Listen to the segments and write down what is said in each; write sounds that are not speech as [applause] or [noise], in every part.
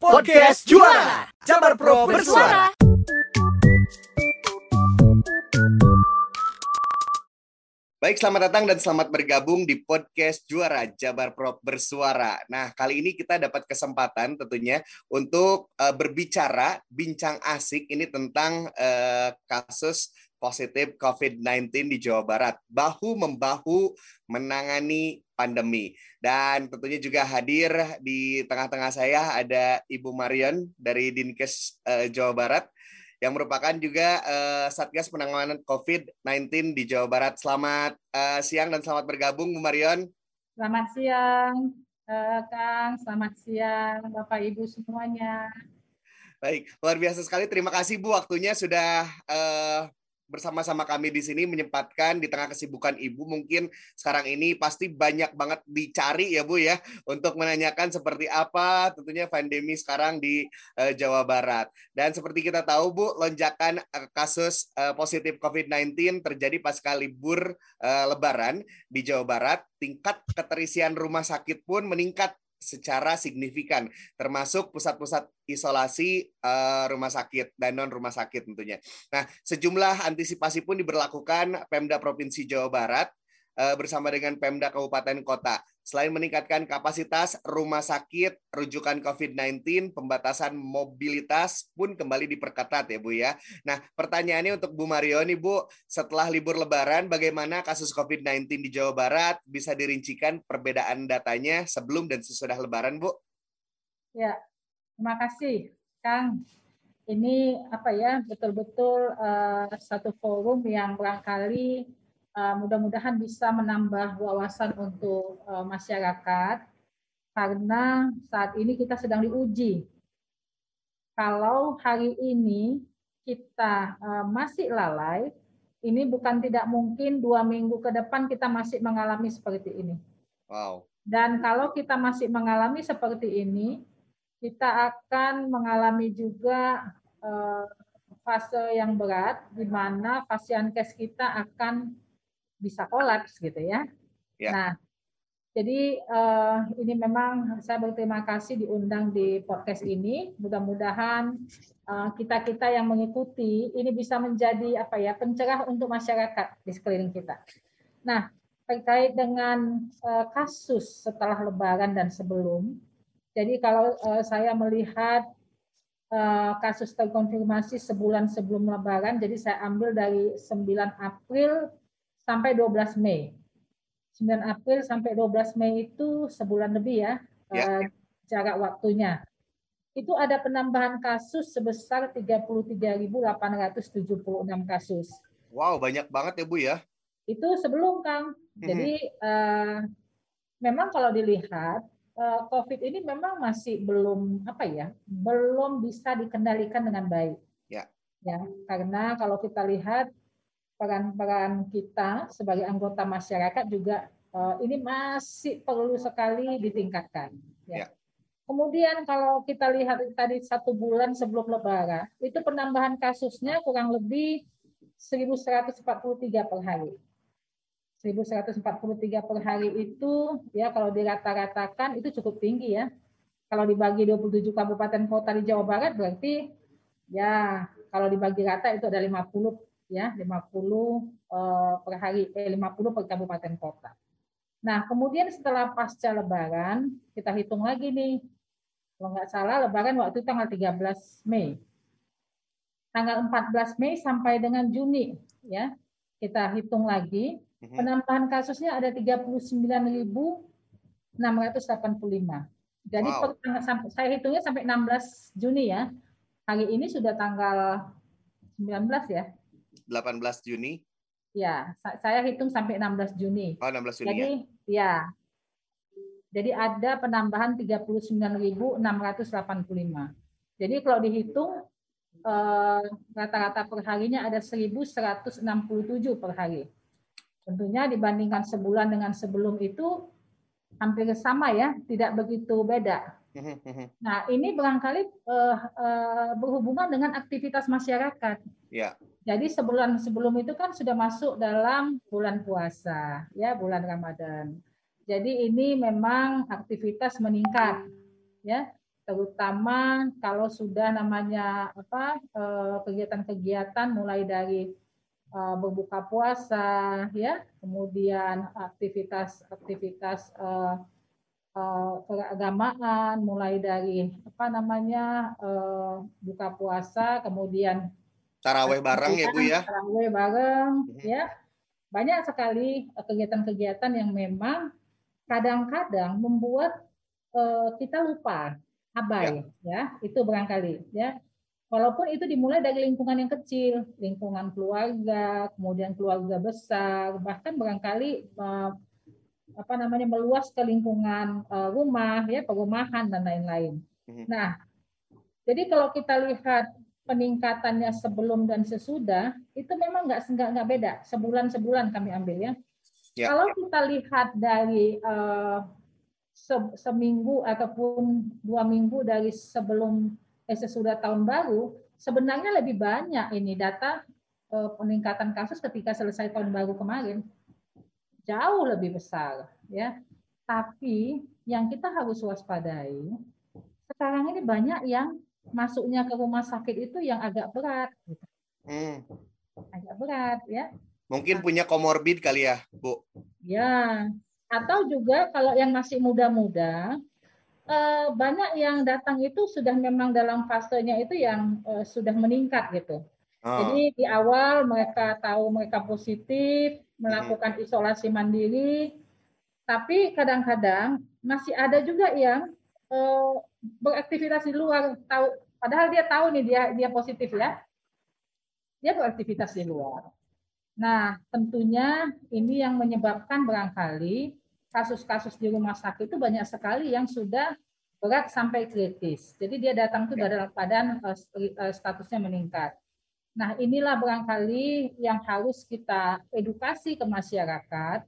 Podcast Juara Jabar Pro Bersuara Baik, selamat datang dan selamat bergabung di podcast Juara Jabar Pro Bersuara. Nah, kali ini kita dapat kesempatan tentunya untuk uh, berbicara bincang asik ini tentang uh, kasus positif COVID-19 di Jawa Barat. Bahu membahu menangani pandemi. Dan tentunya juga hadir di tengah-tengah saya ada Ibu Marion dari Dinkes uh, Jawa Barat yang merupakan juga uh, Satgas Penanganan COVID-19 di Jawa Barat. Selamat uh, siang dan selamat bergabung, Bu Marion. Selamat siang, uh, Kang. Selamat siang, Bapak Ibu semuanya. Baik, luar biasa sekali. Terima kasih Bu waktunya sudah uh, bersama-sama kami di sini menyempatkan di tengah kesibukan Ibu mungkin sekarang ini pasti banyak banget dicari ya Bu ya untuk menanyakan seperti apa tentunya pandemi sekarang di uh, Jawa Barat. Dan seperti kita tahu Bu, lonjakan uh, kasus uh, positif COVID-19 terjadi pasca libur uh, lebaran di Jawa Barat. Tingkat keterisian rumah sakit pun meningkat secara signifikan, termasuk pusat-pusat isolasi uh, rumah sakit dan non rumah sakit tentunya. Nah, sejumlah antisipasi pun diberlakukan Pemda Provinsi Jawa Barat uh, bersama dengan Pemda Kabupaten Kota. Selain meningkatkan kapasitas rumah sakit rujukan COVID-19, pembatasan mobilitas pun kembali diperketat ya Bu ya. Nah pertanyaannya untuk Bu Mario nih Bu, setelah libur lebaran bagaimana kasus COVID-19 di Jawa Barat? Bisa dirincikan perbedaan datanya sebelum dan sesudah lebaran Bu? Ya, terima kasih Kang. Ini apa ya betul-betul uh, satu forum yang barangkali uh, mudah-mudahan bisa menambah wawasan untuk uh, masyarakat karena saat ini kita sedang diuji. Kalau hari ini kita uh, masih lalai, ini bukan tidak mungkin dua minggu ke depan kita masih mengalami seperti ini. Wow. Dan kalau kita masih mengalami seperti ini, kita akan mengalami juga uh, fase yang berat, di mana pasien kes kita akan bisa kolaps gitu ya. ya. Nah, jadi uh, ini memang saya berterima kasih diundang di podcast ini. Mudah-mudahan uh, kita-kita yang mengikuti ini bisa menjadi apa ya pencerah untuk masyarakat di sekeliling kita. Nah, terkait dengan uh, kasus setelah Lebaran dan sebelum. Jadi kalau uh, saya melihat uh, kasus terkonfirmasi sebulan sebelum Lebaran, jadi saya ambil dari 9 April sampai 12 Mei. 9 April sampai 12 Mei itu sebulan lebih ya, ya. Uh, jarak waktunya. Itu ada penambahan kasus sebesar 33.876 kasus. Wow, banyak banget ya Bu ya. Itu sebelum Kang. Mhm. Jadi uh, memang kalau dilihat uh, COVID ini memang masih belum apa ya, belum bisa dikendalikan dengan baik. Ya. Ya, karena kalau kita lihat peran-peran kita sebagai anggota masyarakat juga uh, ini masih perlu sekali ditingkatkan. Ya. ya. Kemudian kalau kita lihat tadi satu bulan sebelum Lebaran, itu penambahan kasusnya kurang lebih 1.143 per hari. 1.143 per hari itu ya kalau dirata-ratakan itu cukup tinggi ya. Kalau dibagi 27 kabupaten kota di Jawa Barat berarti ya kalau dibagi rata itu ada 50 ya 50 eh, per hari eh 50 per kabupaten kota. Nah, kemudian setelah pasca lebaran, kita hitung lagi nih. Kalau nggak salah lebaran waktu tanggal 13 Mei. Tanggal 14 Mei sampai dengan Juni ya. Kita hitung lagi, mhm. penambahan kasusnya ada 39.685. Jadi wow. saya hitungnya sampai 16 Juni ya. Hari ini sudah tanggal 19 ya. 18 Juni? Ya, saya hitung sampai 16 Juni. Oh, 16 Juni. Jadi, ya. ya. Jadi ada penambahan 39.685. Jadi kalau dihitung eh, rata-rata per harinya ada 1.167 per hari. Tentunya dibandingkan sebulan dengan sebelum itu hampir sama ya, tidak begitu beda. [laughs] Nah, ini barangkali uh, uh, berhubungan dengan aktivitas masyarakat. Ya. Jadi sebulan sebelum itu kan sudah masuk dalam bulan puasa, ya bulan Ramadan. Jadi ini memang aktivitas meningkat, ya. terutama kalau sudah namanya apa eh, kegiatan-kegiatan mulai dari berbuka puasa ya kemudian aktivitas-aktivitas keagamaan mulai dari apa namanya buka puasa kemudian taraweh bareng ya Bu ya taraweh bareng mhm. ya banyak sekali kegiatan-kegiatan yang memang kadang-kadang membuat kita lupa abai ya. ya itu barangkali ya walaupun itu dimulai dari lingkungan yang kecil lingkungan keluarga kemudian keluarga besar bahkan barangkali apa namanya meluas ke lingkungan uh, rumah ya perumahan dan lain-lain mhm. nah jadi kalau kita lihat peningkatannya sebelum dan sesudah itu memang nggak nggak nggak beda sebulan sebulan kami ambil ya. ya. Kalau kita lihat dari uh, se seminggu ataupun dua minggu dari sebelum eh, sesudah tahun baru, sebenarnya lebih banyak ini data eh, peningkatan kasus ketika selesai tahun baru kemarin jauh lebih besar ya. Tapi yang kita harus waspadai sekarang ini banyak yang masuknya ke rumah sakit itu yang agak berat. Gitu. Hmm. Agak berat ya. Mungkin punya komorbid kali ya, Bu. Ya, atau juga kalau yang masih muda-muda eh, banyak yang datang itu sudah memang dalam fasenya itu yang eh, sudah meningkat gitu. Oh. Jadi di awal mereka tahu mereka positif, melakukan hmm. isolasi mandiri, tapi kadang-kadang masih ada juga yang eh, beraktivitas di luar tahu padahal dia tahu nih dia dia positif ya. Dia beraktivitas di luar. Nah, tentunya ini yang menyebabkan barangkali kasus-kasus di rumah sakit itu banyak sekali yang sudah berat sampai kritis. Jadi dia datang itu dalam keadaan uh, statusnya meningkat. Nah, inilah barangkali yang harus kita edukasi ke masyarakat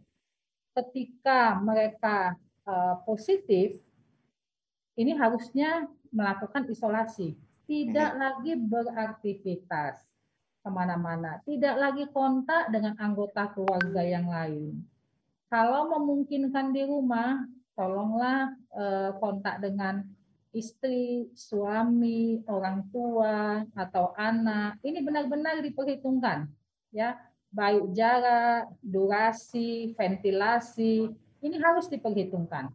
ketika mereka uh, positif ini harusnya melakukan isolasi, tidak hmm. lagi beraktivitas ke mana-mana, tidak lagi kontak dengan anggota keluarga yang lain. Kalau memungkinkan di rumah, tolonglah eh, kontak dengan istri, suami, orang tua atau anak. Ini benar-benar diperhitungkan, ya. Baik jarak, durasi, ventilasi, ini harus diperhitungkan.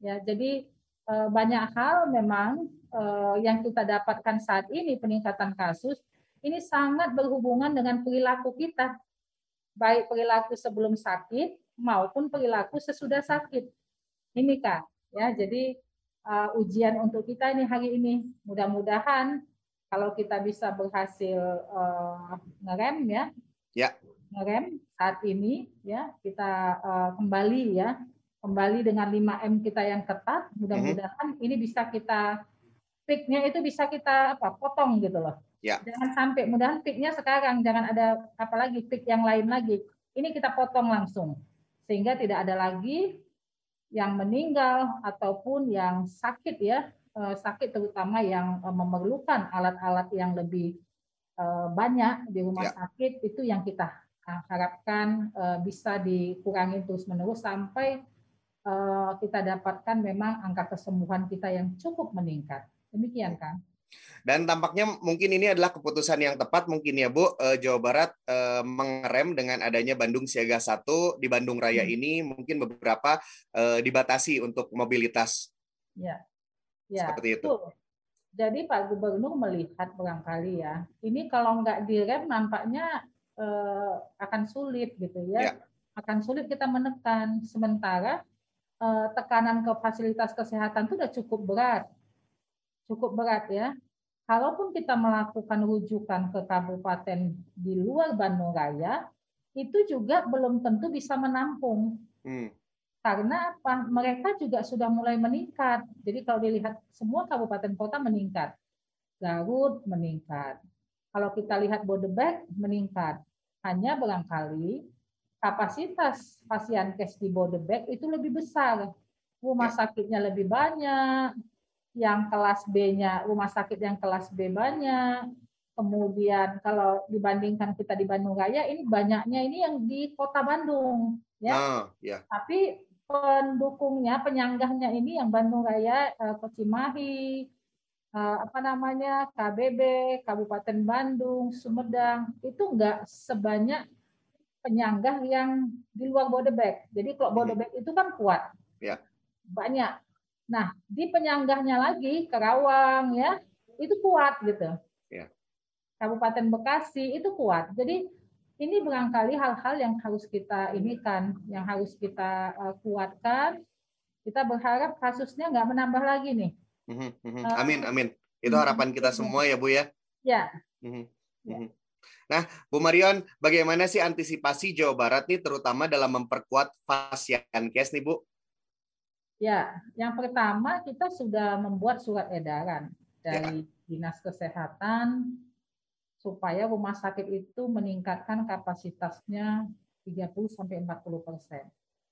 Ya, jadi eh, banyak hal memang eh, yang kita dapatkan saat ini peningkatan kasus ini sangat berhubungan dengan perilaku kita. Baik perilaku sebelum sakit maupun perilaku sesudah sakit. Ini Kak, ya. Jadi uh, ujian untuk kita ini hari ini. Mudah-mudahan kalau kita bisa berhasil uh, ngerem ya. Ya. Ngerem saat ini ya, kita uh, kembali ya. Kembali dengan 5M kita yang ketat, mudah-mudahan mm -hmm. ini bisa kita peaknya itu bisa kita apa potong gitu loh. Ya. Jangan sampai mudahan peaknya sekarang, jangan ada apalagi peak yang lain lagi. Ini kita potong langsung sehingga tidak ada lagi yang meninggal ataupun yang sakit ya eh, sakit terutama yang eh, memerlukan alat-alat yang lebih eh, banyak di rumah ya. sakit itu yang kita harapkan bisa dikurangi terus menerus sampai kita dapatkan memang angka kesembuhan kita yang cukup meningkat. Demikian kan dan tampaknya mungkin ini adalah keputusan yang tepat mungkin ya Bu, eh, Jawa Barat eh, mengerem dengan adanya Bandung Siaga 1 di Bandung Raya hmm. ini mungkin beberapa eh, dibatasi untuk mobilitas. Ya, ya Seperti itu. Betul. Jadi Pak Gubernur melihat barangkali ya, ini kalau nggak direm nampaknya eh, akan sulit gitu ya. ya. Akan sulit kita menekan. Sementara eh, tekanan ke fasilitas kesehatan itu sudah cukup berat. Cukup berat ya kalaupun kita melakukan rujukan ke kabupaten di luar Bandung Raya, itu juga belum tentu bisa menampung. Hmm. Karena apa? Mereka juga sudah mulai meningkat. Jadi kalau dilihat semua kabupaten kota meningkat. Garut meningkat. Kalau kita lihat Bodebek meningkat. Hanya barangkali kapasitas pasien kes di Bodebek itu lebih besar. Rumah ya. sakitnya lebih banyak, yang kelas B-nya rumah sakit yang kelas B banyak. Kemudian kalau dibandingkan kita di Bandung Raya ini banyaknya ini yang di Kota Bandung ya. Ah, ya. Tapi pendukungnya, penyanggahnya ini yang Bandung Raya, eh, Cimahi, eh, apa namanya KBB, Kabupaten Bandung, Sumedang itu enggak sebanyak penyangga yang di luar Bodebek. Jadi kalau Bodebek itu kan kuat, Ya. banyak. Nah di penyanggahnya lagi Kerawang ya itu kuat gitu. Ya. Kabupaten Bekasi itu kuat. Jadi ini barangkali hal-hal yang harus kita ini kan, yang harus kita eh, kuatkan. Kita berharap kasusnya nggak menambah lagi nih. Mhm, mhm. Eh, Amin, amin. Itu harapan kita semua ya Bu ya. Ya, Mhm, Ya. Nah, Bu Marion, bagaimana sih antisipasi Jawa Barat nih terutama dalam memperkuat Fasiankes nih Bu? Ya, yang pertama kita sudah membuat surat edaran dari Dinas Kesehatan supaya rumah sakit itu meningkatkan kapasitasnya 30 sampai 40 persen.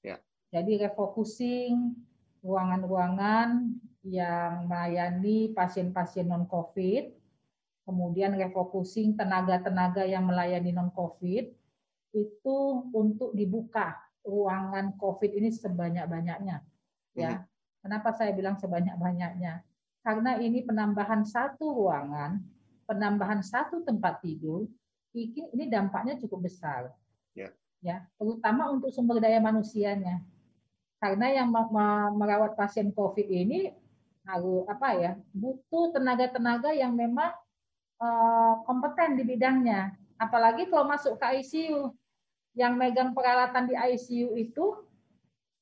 Ya. Jadi refocusing ruangan-ruangan yang melayani pasien-pasien non-COVID, kemudian refocusing tenaga-tenaga yang melayani non-COVID, itu untuk dibuka ruangan COVID ini sebanyak-banyaknya ya. Kenapa saya bilang sebanyak-banyaknya? Karena ini penambahan satu ruangan, penambahan satu tempat tidur, ini dampaknya cukup besar. Ya. Ya, terutama untuk sumber daya manusianya. Karena yang me- me- merawat pasien COVID ini harus apa ya? butuh tenaga-tenaga yang memang eh, kompeten di bidangnya. Apalagi kalau masuk ke ICU, yang megang peralatan di ICU itu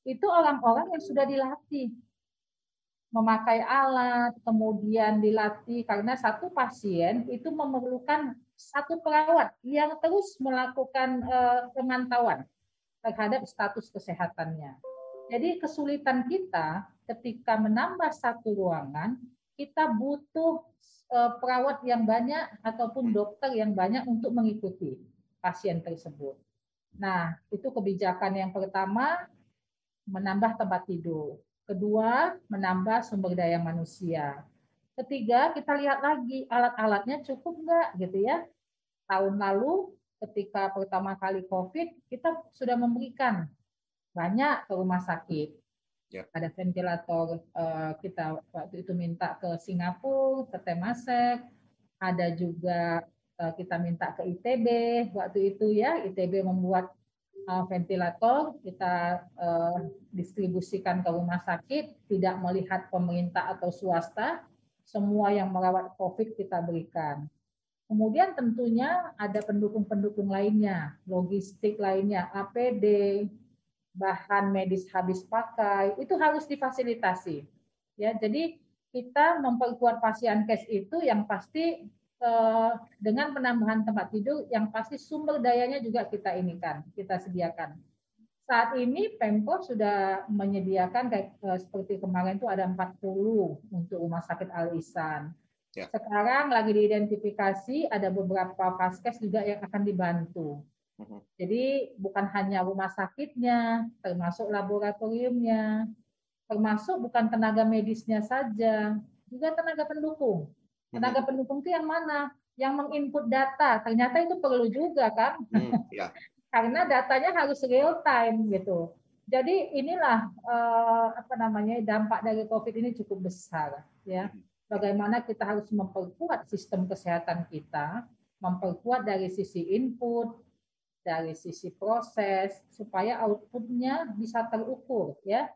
itu orang-orang yang sudah dilatih memakai alat, kemudian dilatih karena satu pasien itu memerlukan satu perawat yang terus melakukan eh, pemantauan terhadap status kesehatannya. Jadi kesulitan kita ketika menambah satu ruangan, kita butuh eh, perawat yang banyak ataupun dokter yang banyak untuk mengikuti pasien tersebut. Nah, itu kebijakan yang pertama menambah tempat tidur. Kedua, menambah sumber daya manusia. Ketiga, kita lihat lagi alat-alatnya cukup nggak gitu ya. Tahun lalu ketika pertama kali COVID, kita sudah memberikan banyak ke rumah sakit. Ya. Ada ventilator eh, kita waktu itu minta ke Singapura, ke Temasek, ada juga eh, kita minta ke ITB waktu itu ya, ITB membuat ventilator kita uh, distribusikan ke rumah sakit, tidak melihat pemerintah atau swasta, semua yang merawat COVID kita berikan. Kemudian tentunya ada pendukung-pendukung lainnya, logistik lainnya, APD, bahan medis habis pakai, itu harus difasilitasi. Ya, jadi kita memperkuat pasien cash itu yang pasti eh, dengan penambahan tempat tidur yang pasti sumber dayanya juga kita inikan, kita sediakan. Saat ini Pemkot sudah menyediakan kayak eh, seperti kemarin itu ada 40 untuk rumah sakit Al Ihsan. Ya. Sekarang lagi diidentifikasi ada beberapa vaskes juga yang akan dibantu. Mhm. Jadi bukan hanya rumah sakitnya, termasuk laboratoriumnya, termasuk bukan tenaga medisnya saja, juga tenaga pendukung. Tenaga pendukung itu yang mana? Yang menginput data. Ternyata itu perlu juga kan? Hmm, [laughs] ya. Karena datanya harus real time gitu. Jadi inilah eh, apa namanya dampak dari COVID ini cukup besar ya. Bagaimana kita harus memperkuat sistem kesehatan kita, memperkuat dari sisi input, dari sisi proses supaya outputnya bisa terukur ya.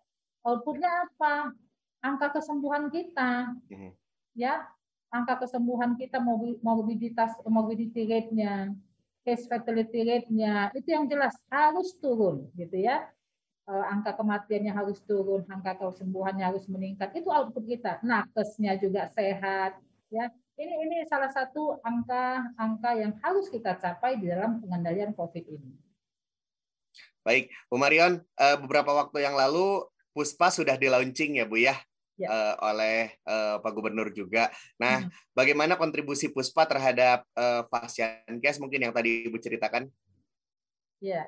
Outputnya apa? Angka kesembuhan kita Mhm. ya angka kesembuhan kita morbi- morbiditas morbidity rate-nya, case fatality rate-nya itu yang jelas harus turun gitu ya. Eh, angka kematiannya harus turun, angka kesembuhannya harus meningkat. Itu output kita. Nakesnya juga sehat ya. Ini ini salah satu angka-angka yang harus kita capai di dalam pengendalian COVID ini. Baik, Bu Marion, eh, beberapa waktu yang lalu Puspa sudah di launching ya Bu ya, Ya. eh, oleh eh, Pak Gubernur juga. Nah, Hmm. bagaimana kontribusi Puspa terhadap eh, Fasiankes mungkin yang tadi Ibu ceritakan? Ya.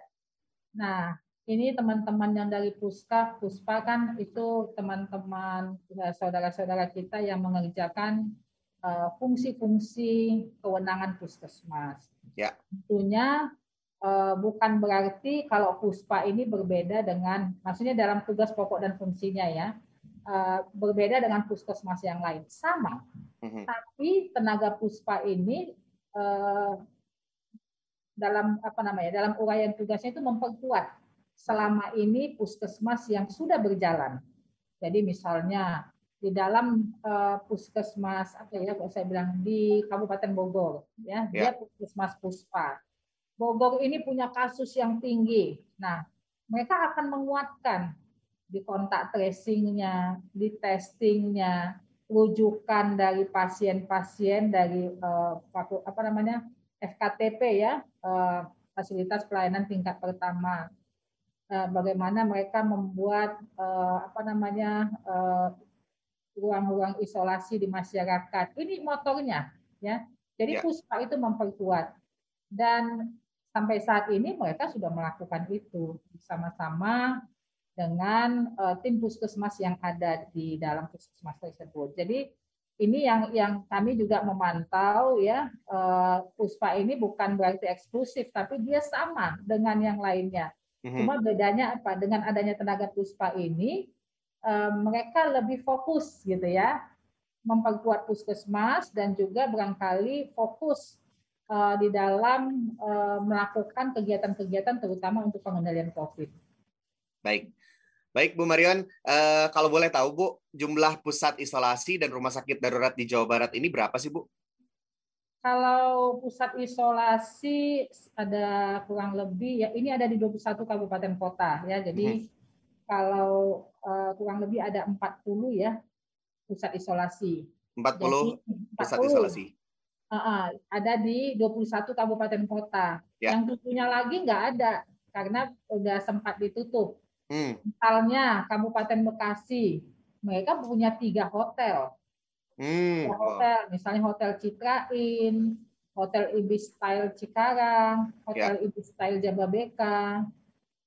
Nah, ini teman-teman yang dari Puska, Puspa kan itu teman-teman eh, saudara-saudara kita yang mengerjakan fungsi-fungsi kewenangan puskesmas. Ya. Tentunya bukan berarti kalau Puspa ini berbeda dengan, maksudnya dalam tugas pokok dan fungsinya ya. Uh, berbeda dengan puskesmas yang lain, sama. Mm-hmm. Tapi tenaga puspa ini uh, dalam apa namanya dalam uraian tugasnya itu memperkuat selama ini puskesmas yang sudah berjalan. Jadi misalnya di dalam uh, puskesmas apa ya kalau saya bilang di Kabupaten Bogor ya, ya. dia puskesmas puspa. Bogor ini punya kasus yang tinggi. Nah, mereka akan menguatkan di kontak tracingnya, di testingnya, rujukan dari pasien-pasien dari uh, apa namanya FKTP ya, uh, fasilitas pelayanan tingkat pertama. Uh, bagaimana mereka membuat uh, apa namanya ruang-ruang isolasi di masyarakat. Ini motornya, ya. Jadi ya. puspa itu memperkuat dan sampai saat ini mereka sudah melakukan itu bersama-sama dengan uh, tim puskesmas yang ada di dalam puskesmas tersebut. Jadi ini yang yang kami juga memantau ya uh, puspa ini bukan berarti eksklusif tapi dia sama dengan yang lainnya. Mm-hmm. Cuma bedanya apa? Dengan adanya tenaga puspa ini uh, mereka lebih fokus gitu ya memperkuat puskesmas dan juga barangkali fokus uh, di dalam uh, melakukan kegiatan-kegiatan terutama untuk pengendalian COVID. Baik. Baik, Bu Marion, uh, kalau boleh tahu, Bu, jumlah pusat isolasi dan rumah sakit darurat di Jawa Barat ini berapa sih, Bu? Kalau pusat isolasi ada kurang lebih ya ini ada di 21 kabupaten kota ya. Jadi hmm. kalau uh, kurang lebih ada 40 ya pusat isolasi. 40 Jadi, 40 pusat isolasi uh, ada di 21 kabupaten kota. Ya. Yang tujuhnya lagi nggak ada karena udah sempat ditutup. Hmm. Misalnya Kabupaten Bekasi, mereka punya tiga hotel. Hmm. Tiga hotel, misalnya Hotel Citrain, Hotel Ibis Style Cikarang, Hotel ya. Ibis Style Jababeka.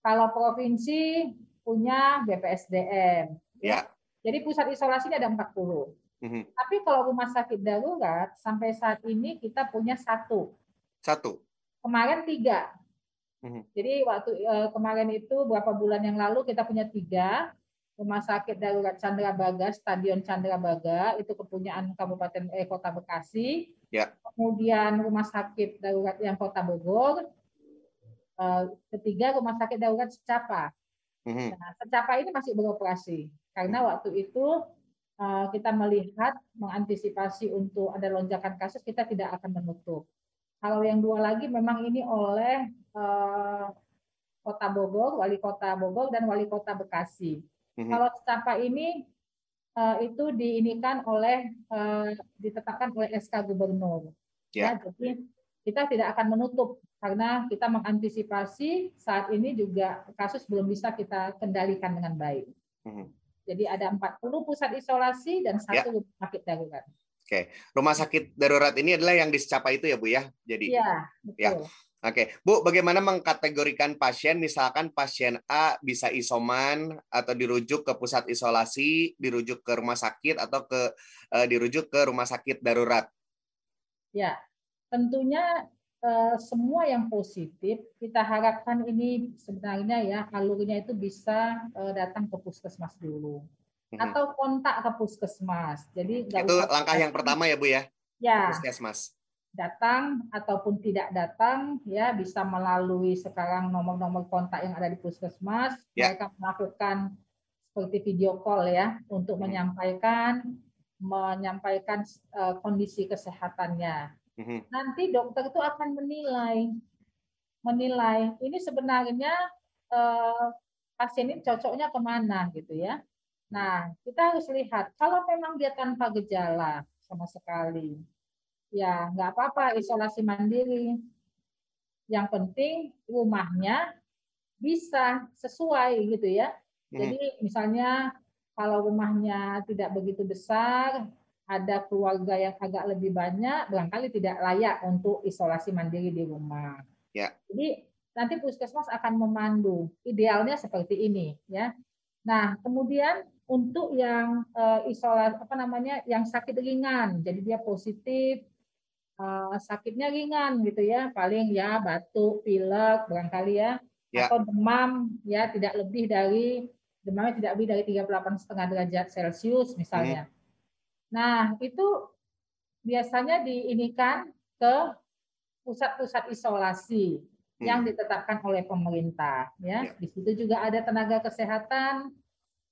Kalau provinsi punya BPSDM. Ya. Jadi pusat isolasi ini ada 40. Mm-hmm. Tapi kalau rumah sakit darurat sampai saat ini kita punya satu. Satu. Kemarin tiga. Mm-hmm. Jadi waktu uh, kemarin itu beberapa bulan yang lalu kita punya tiga rumah sakit darurat Chandra Baga, Stadion Chandra Baga itu kepunyaan Kabupaten eh, Kota Bekasi. Ya. Kemudian rumah sakit darurat yang Kota Bogor. Uh, ketiga rumah sakit darurat Secapa. Mm-hmm. Nah, Secapa ini masih beroperasi karena waktu itu Eh, kita melihat mengantisipasi untuk ada lonjakan kasus, kita tidak akan menutup. Kalau yang dua lagi memang ini oleh eh, Kota Bogor, Wali Kota Bogor dan Wali Kota Bekasi. Mm-hmm. Kalau Secapa ini eh, itu diinikan oleh ditetapkan oleh SK Gubernur. Yeah. Ya, jadi kita tidak akan menutup karena kita mengantisipasi saat ini juga kasus belum bisa kita kendalikan dengan baik. Mm-hmm. Jadi ada 40 pusat isolasi dan satu ya. rumah sakit darurat. Oke, rumah sakit darurat ini adalah yang disecapa itu ya Bu ya. Jadi Iya, betul. Ya. Oke, Bu, bagaimana mengkategorikan pasien? Misalkan pasien A bisa isoman atau dirujuk ke pusat isolasi, dirujuk ke rumah sakit atau ke uh, dirujuk ke rumah sakit darurat. Ya, tentunya Eh, semua yang positif kita harapkan ini sebenarnya ya alurnya itu bisa eh, datang ke puskesmas dulu hmm. atau kontak ke puskesmas. Jadi itu langkah yang pertama ya bu ya. Ya. Puskesmas. Datang ataupun tidak datang ya bisa melalui sekarang nomor-nomor kontak yang ada di puskesmas. Ya. Mereka melakukan seperti video call ya untuk hmm. menyampaikan menyampaikan uh, kondisi kesehatannya Mm-hmm. Nanti dokter itu akan menilai, menilai ini sebenarnya eh, pasien ini cocoknya ke mana gitu ya. Nah kita harus lihat kalau memang dia tanpa gejala sama sekali, ya nggak apa-apa isolasi mandiri. Yang penting rumahnya bisa sesuai gitu ya. Mm-hmm. Jadi misalnya kalau rumahnya tidak begitu besar, ada keluarga yang agak lebih banyak, barangkali tidak layak untuk isolasi mandiri di rumah. Ya. Jadi nanti puskesmas akan memandu. Idealnya seperti ini, ya. Nah, kemudian untuk yang uh, isolasi apa namanya, yang sakit ringan, jadi dia positif, uh, sakitnya ringan gitu ya, paling ya batuk, pilek, barangkali ya, ya. atau demam, ya tidak lebih dari demamnya tidak lebih dari 38,5 derajat Celcius misalnya. Hmm. Nah, itu biasanya diinikan ke pusat-pusat isolasi hmm. yang ditetapkan oleh pemerintah ya. ya. Di situ juga ada tenaga kesehatan.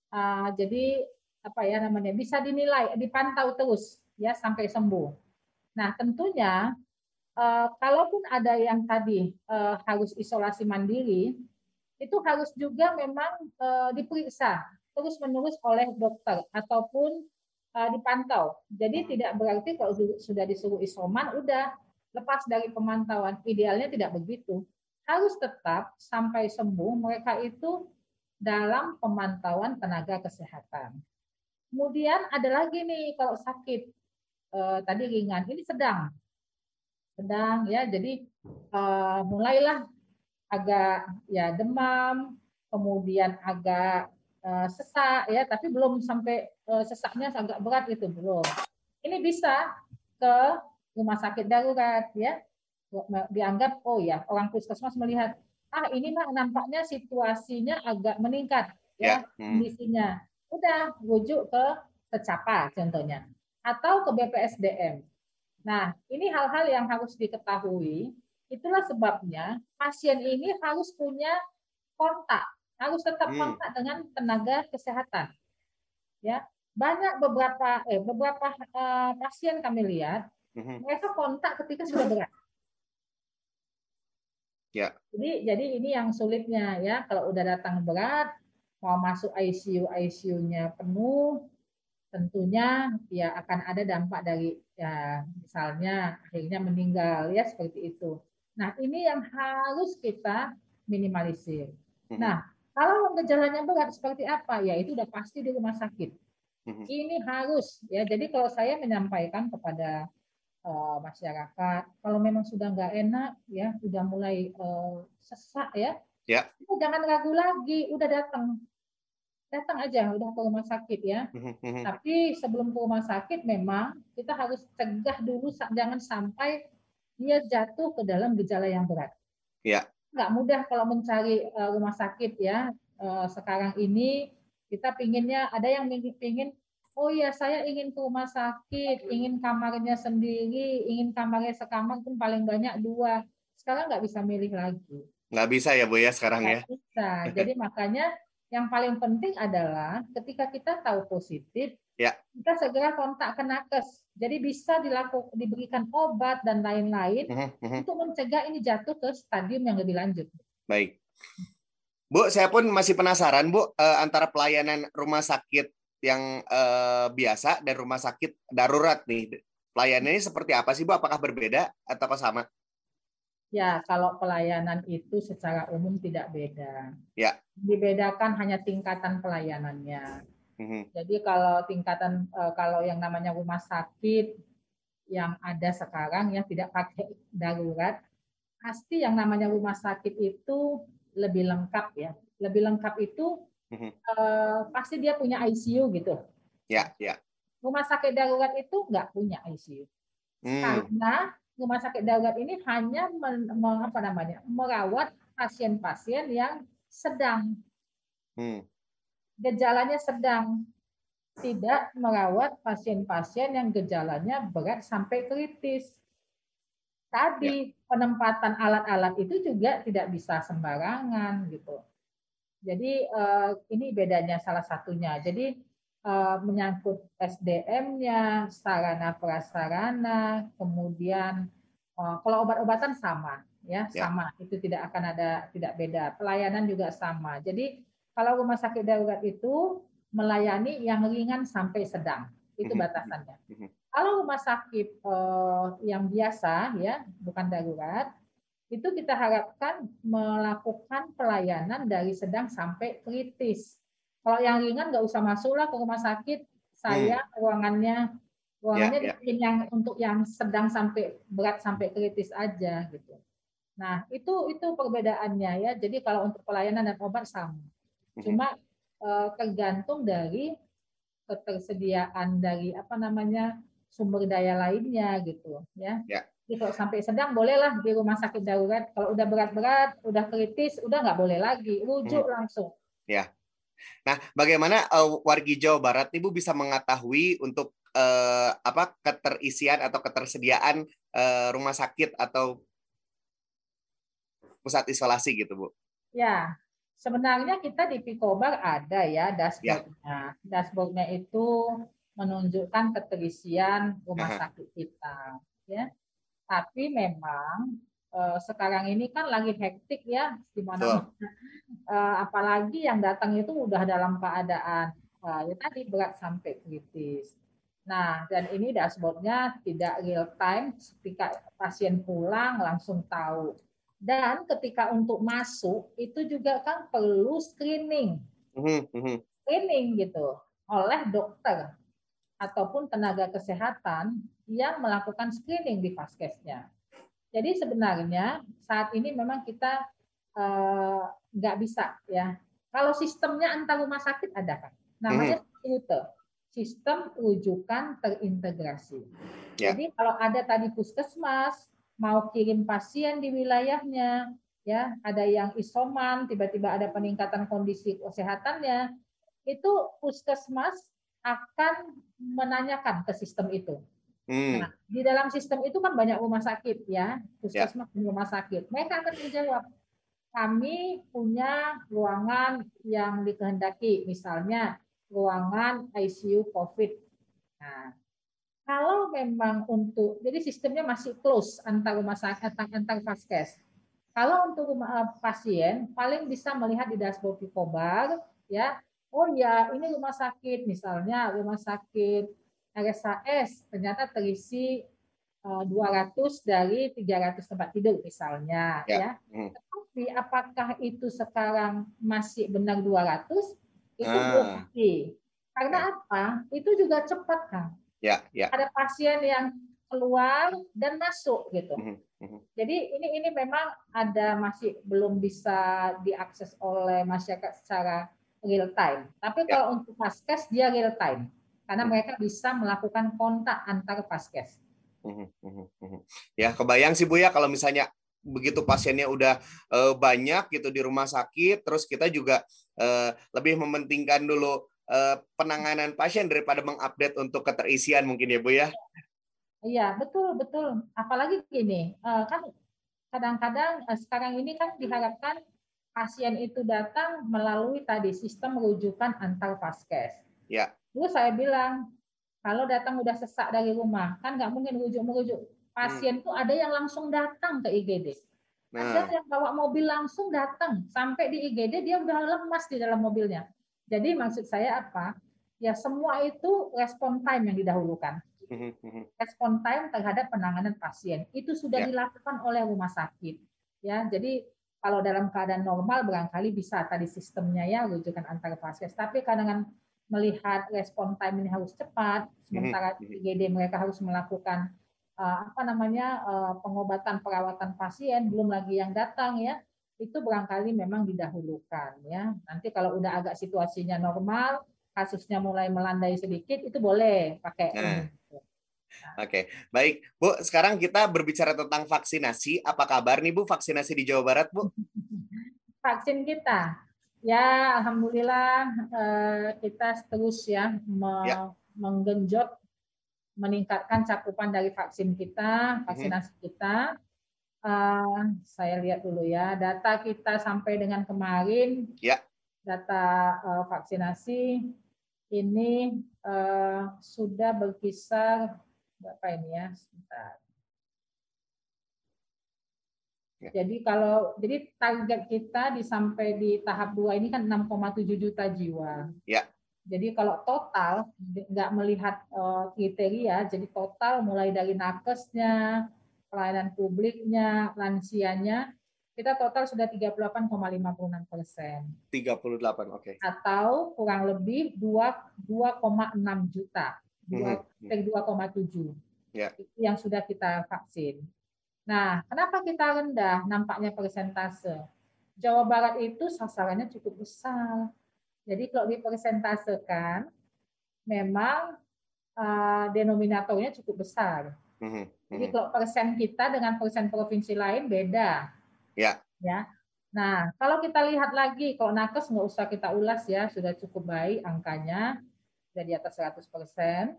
Uh, jadi apa ya namanya bisa dinilai, dipantau terus ya sampai sembuh. Nah, tentunya uh, kalaupun ada yang tadi uh, harus isolasi mandiri, itu harus juga memang uh, diperiksa terus-menerus oleh dokter ataupun uh, dipantau. Jadi tidak berarti kalau sudah disuruh isoman udah lepas dari pemantauan. Idealnya tidak begitu. Harus tetap sampai sembuh mereka itu dalam pemantauan tenaga kesehatan. Kemudian ada lagi nih kalau sakit eh, tadi ringan, ini sedang, sedang ya. Jadi eh, mulailah agak ya demam, kemudian agak eh, sesak ya, tapi belum sampai eh, sesaknya agak berat itu belum. Ini bisa ke rumah sakit darurat ya, dianggap oh ya orang puskesmas melihat ah ini mah nampaknya situasinya agak meningkat ya, ya. Hmm. kondisinya udah rujuk ke secapa contohnya atau ke BPSDM. Nah, ini hal-hal yang harus diketahui. Itulah sebabnya pasien ini harus punya kontak, harus tetap hmm. kontak dengan tenaga kesehatan. Ya, banyak beberapa eh beberapa uh, pasien kami lihat hmm. mereka kontak ketika sudah berat. Ya. Jadi jadi ini yang sulitnya ya kalau udah datang berat mau masuk ICU ICU-nya penuh tentunya ya akan ada dampak dari ya misalnya akhirnya meninggal ya seperti itu. Nah, ini yang harus kita minimalisir. Mhm. Nah, kalau gejalanya berat seperti apa? Ya itu udah pasti di rumah sakit. Mhm. Ini harus ya. Jadi kalau saya menyampaikan kepada uh, masyarakat, kalau memang sudah nggak enak ya, sudah mulai uh, sesak ya, Ya. Jangan ragu lagi, udah datang. Datang aja, udah ke rumah sakit ya. Mhm, mhm. Tapi sebelum ke rumah sakit memang kita harus cegah dulu jangan sampai dia jatuh ke dalam gejala yang berat. Ya. Nggak mudah kalau mencari uh, rumah sakit ya. Uh, sekarang ini kita pinginnya ada yang pingin oh ya saya ingin ke rumah sakit, ingin kamarnya sendiri, ingin kamarnya sekamar pun paling banyak dua. Sekarang nggak bisa milih lagi. Nggak bisa ya Bu ya sekarang nggak ya? bisa. Jadi [laughs] makanya yang paling penting adalah ketika kita tahu positif, ya. kita segera kontak ke nakes. Jadi bisa dilakukan diberikan obat dan lain-lain uh -huh, untuk mencegah ini jatuh ke stadium yang lebih lanjut. Baik. Bu, saya pun masih penasaran Bu eh, antara pelayanan rumah sakit yang eh, biasa dan rumah sakit darurat nih. Pelayanannya seperti apa sih Bu? Apakah berbeda atau sama? Ya, kalau pelayanan itu secara umum tidak beda. Ya. Dibedakan hanya tingkatan pelayanannya. Mm-hmm. Jadi kalau tingkatan eh, kalau yang namanya rumah sakit yang ada sekarang yang tidak pakai darurat, pasti yang namanya rumah sakit itu lebih lengkap ya. Lebih lengkap itu mm-hmm. eh, pasti dia punya ICU gitu. Ya, ya. Rumah sakit darurat itu nggak punya ICU. Mm. Karena rumah sakit darurat ini hanya men, apa namanya merawat pasien-pasien yang sedang hmm. gejalanya sedang tidak merawat pasien-pasien yang gejalanya berat sampai kritis. Tadi ya. penempatan alat-alat itu juga tidak bisa sembarangan gitu. Jadi eh, ini bedanya salah satunya. Jadi menyangkut SDM-nya, sarana prasarana, kemudian eh, kalau obat-obatan sama, ya, ya sama, itu tidak akan ada tidak beda. Pelayanan juga sama. Jadi kalau rumah sakit darurat itu melayani yang ringan sampai sedang, itu mhm. batasannya. Mhm. Kalau rumah sakit eh, yang biasa, ya, bukan darurat, itu kita harapkan melakukan pelayanan dari sedang sampai kritis. Kalau yang ringan nggak usah masuk lah ke rumah sakit. Saya hmm. ruangannya ruangannya yeah, yeah. yang untuk yang sedang sampai berat sampai kritis aja gitu. Nah itu itu perbedaannya ya. Jadi kalau untuk pelayanan dan obat sama. Hmm. Cuma eh, tergantung dari ketersediaan dari apa namanya sumber daya lainnya gitu ya. Yeah. Jadi kalau sampai sedang bolehlah di rumah sakit darurat. Kalau udah berat-berat, udah kritis, udah nggak boleh lagi, rujuk hmm. langsung. Ya. Nah, bagaimana uh, wargi Jawa Barat Ibu bisa mengetahui untuk uh, apa keterisian atau ketersediaan uh, rumah sakit atau pusat isolasi gitu, Bu? Ya, sebenarnya kita di Pikobar ada ya dashboardnya. Ya. Dashboardnya itu menunjukkan keterisian rumah Aha. sakit kita, ya. Tapi memang uh, sekarang ini kan lagi hektik ya, di mana uh, [laughs] apalagi yang datang itu udah dalam keadaan uh, ya tadi berat sampai kritis. Nah, dan ini dashboardnya tidak real time, ketika pasien pulang langsung tahu. Dan ketika untuk masuk itu juga kan perlu screening, mhm, mhm. screening gitu oleh dokter ataupun tenaga kesehatan yang melakukan screening di vaskesnya. Jadi sebenarnya saat ini memang kita eh, nggak uh, bisa ya. Kalau sistemnya antar rumah sakit ada kan, namanya rute, hmm. sistem rujukan terintegrasi. Ya. Jadi kalau ada tadi puskesmas mau kirim pasien di wilayahnya, ya ada yang isoman, tiba-tiba ada peningkatan kondisi kesehatannya, itu puskesmas akan menanyakan ke sistem itu. Hmm. Nah, di dalam sistem itu kan banyak rumah sakit ya, puskesmas ya. rumah sakit. Mereka akan menjawab, kami punya ruangan yang dikehendaki, misalnya ruangan ICU COVID. Nah, kalau memang untuk, jadi sistemnya masih close antar rumah sakit, antar vaskes. Kalau untuk rumah eh, pasien, paling bisa melihat di dashboard Picobar, ya, oh ya ini rumah sakit, misalnya rumah sakit RSAS ternyata terisi 200 eh, dari 300 tempat tidur misalnya ya. ya. Hmm. Tetapi apakah itu sekarang masih benar 200? Itu ah. belum pasti. Karena ya. apa? Itu juga cepat kan. Ya, ya. Ada pasien yang keluar dan masuk gitu. Mm -hmm. Jadi ini ini memang ada masih belum bisa diakses oleh masyarakat secara real time. Tapi ya. kalau untuk paskes dia real time karena hmm. mereka bisa melakukan kontak antar paskes. Hmm, hmm, ya, kebayang sih Bu ya kalau misalnya begitu pasiennya udah uh, banyak gitu di rumah sakit, terus kita juga uh, lebih mementingkan dulu uh, penanganan pasien daripada mengupdate untuk keterisian mungkin ya Bu ya. Iya, betul, betul. Apalagi gini, uh, kan kadang-kadang uh, sekarang ini kan diharapkan pasien itu datang melalui tadi sistem rujukan antar paskes. Ya. Terus saya bilang, kalau datang udah sesak dari rumah, kan nggak mungkin rujuk-merujuk. Pasien hmm. tuh ada yang langsung datang ke IGD. Nah. Ada yang bawa mobil langsung datang. Sampai di IGD dia udah lemas di dalam mobilnya. Jadi maksud saya apa? Ya semua itu respon time yang didahulukan. [laughs] Respon time terhadap penanganan pasien. Itu sudah ya. dilakukan oleh rumah sakit. Ya, jadi kalau dalam keadaan normal barangkali bisa tadi sistemnya ya rujukan antar pasien. Tapi kadang-kadang melihat respon time ini harus cepat, sementara IGD mereka harus melakukan uh, apa namanya uh, pengobatan perawatan pasien, belum lagi yang datang ya, itu barangkali memang didahulukan ya. Nanti kalau udah agak situasinya normal, kasusnya mulai melandai sedikit, itu boleh pakai. Nah. Oke, okay. baik Bu. Sekarang kita berbicara tentang vaksinasi. Apa kabar nih Bu vaksinasi di Jawa Barat Bu? [laughs] Vaksin kita Ya, alhamdulillah eh, kita terus ya, ya. menggenjot meningkatkan cakupan dari vaksin kita, mhm. vaksinasi kita. Uh, saya lihat dulu ya, data kita sampai dengan kemarin, ya. data uh, vaksinasi ini uh, sudah berkisar berapa ini ya? Sebentar. Ya. Jadi kalau jadi target kita di sampai di tahap dua ini kan 6,7 juta jiwa. Ya. Jadi kalau total nggak melihat uh, kriteria, jadi total mulai dari nakesnya, pelayanan publiknya, lansianya, kita total sudah 38,56 persen. 38, oke. Okay. Atau kurang lebih 2,6 juta, 2,7. Mm -hmm. Ya. Itu yang sudah kita vaksin. Nah, kenapa kita rendah nampaknya persentase? Jawa Barat itu sasarannya cukup besar. Jadi kalau dipersentasekan, memang uh, denominatornya cukup besar. Mm-hmm. Jadi kalau persen kita dengan persen provinsi lain beda. Ya. Ya. Nah, kalau kita lihat lagi, kalau nakes nggak usah kita ulas ya, sudah cukup baik angkanya, sudah di atas 100 persen.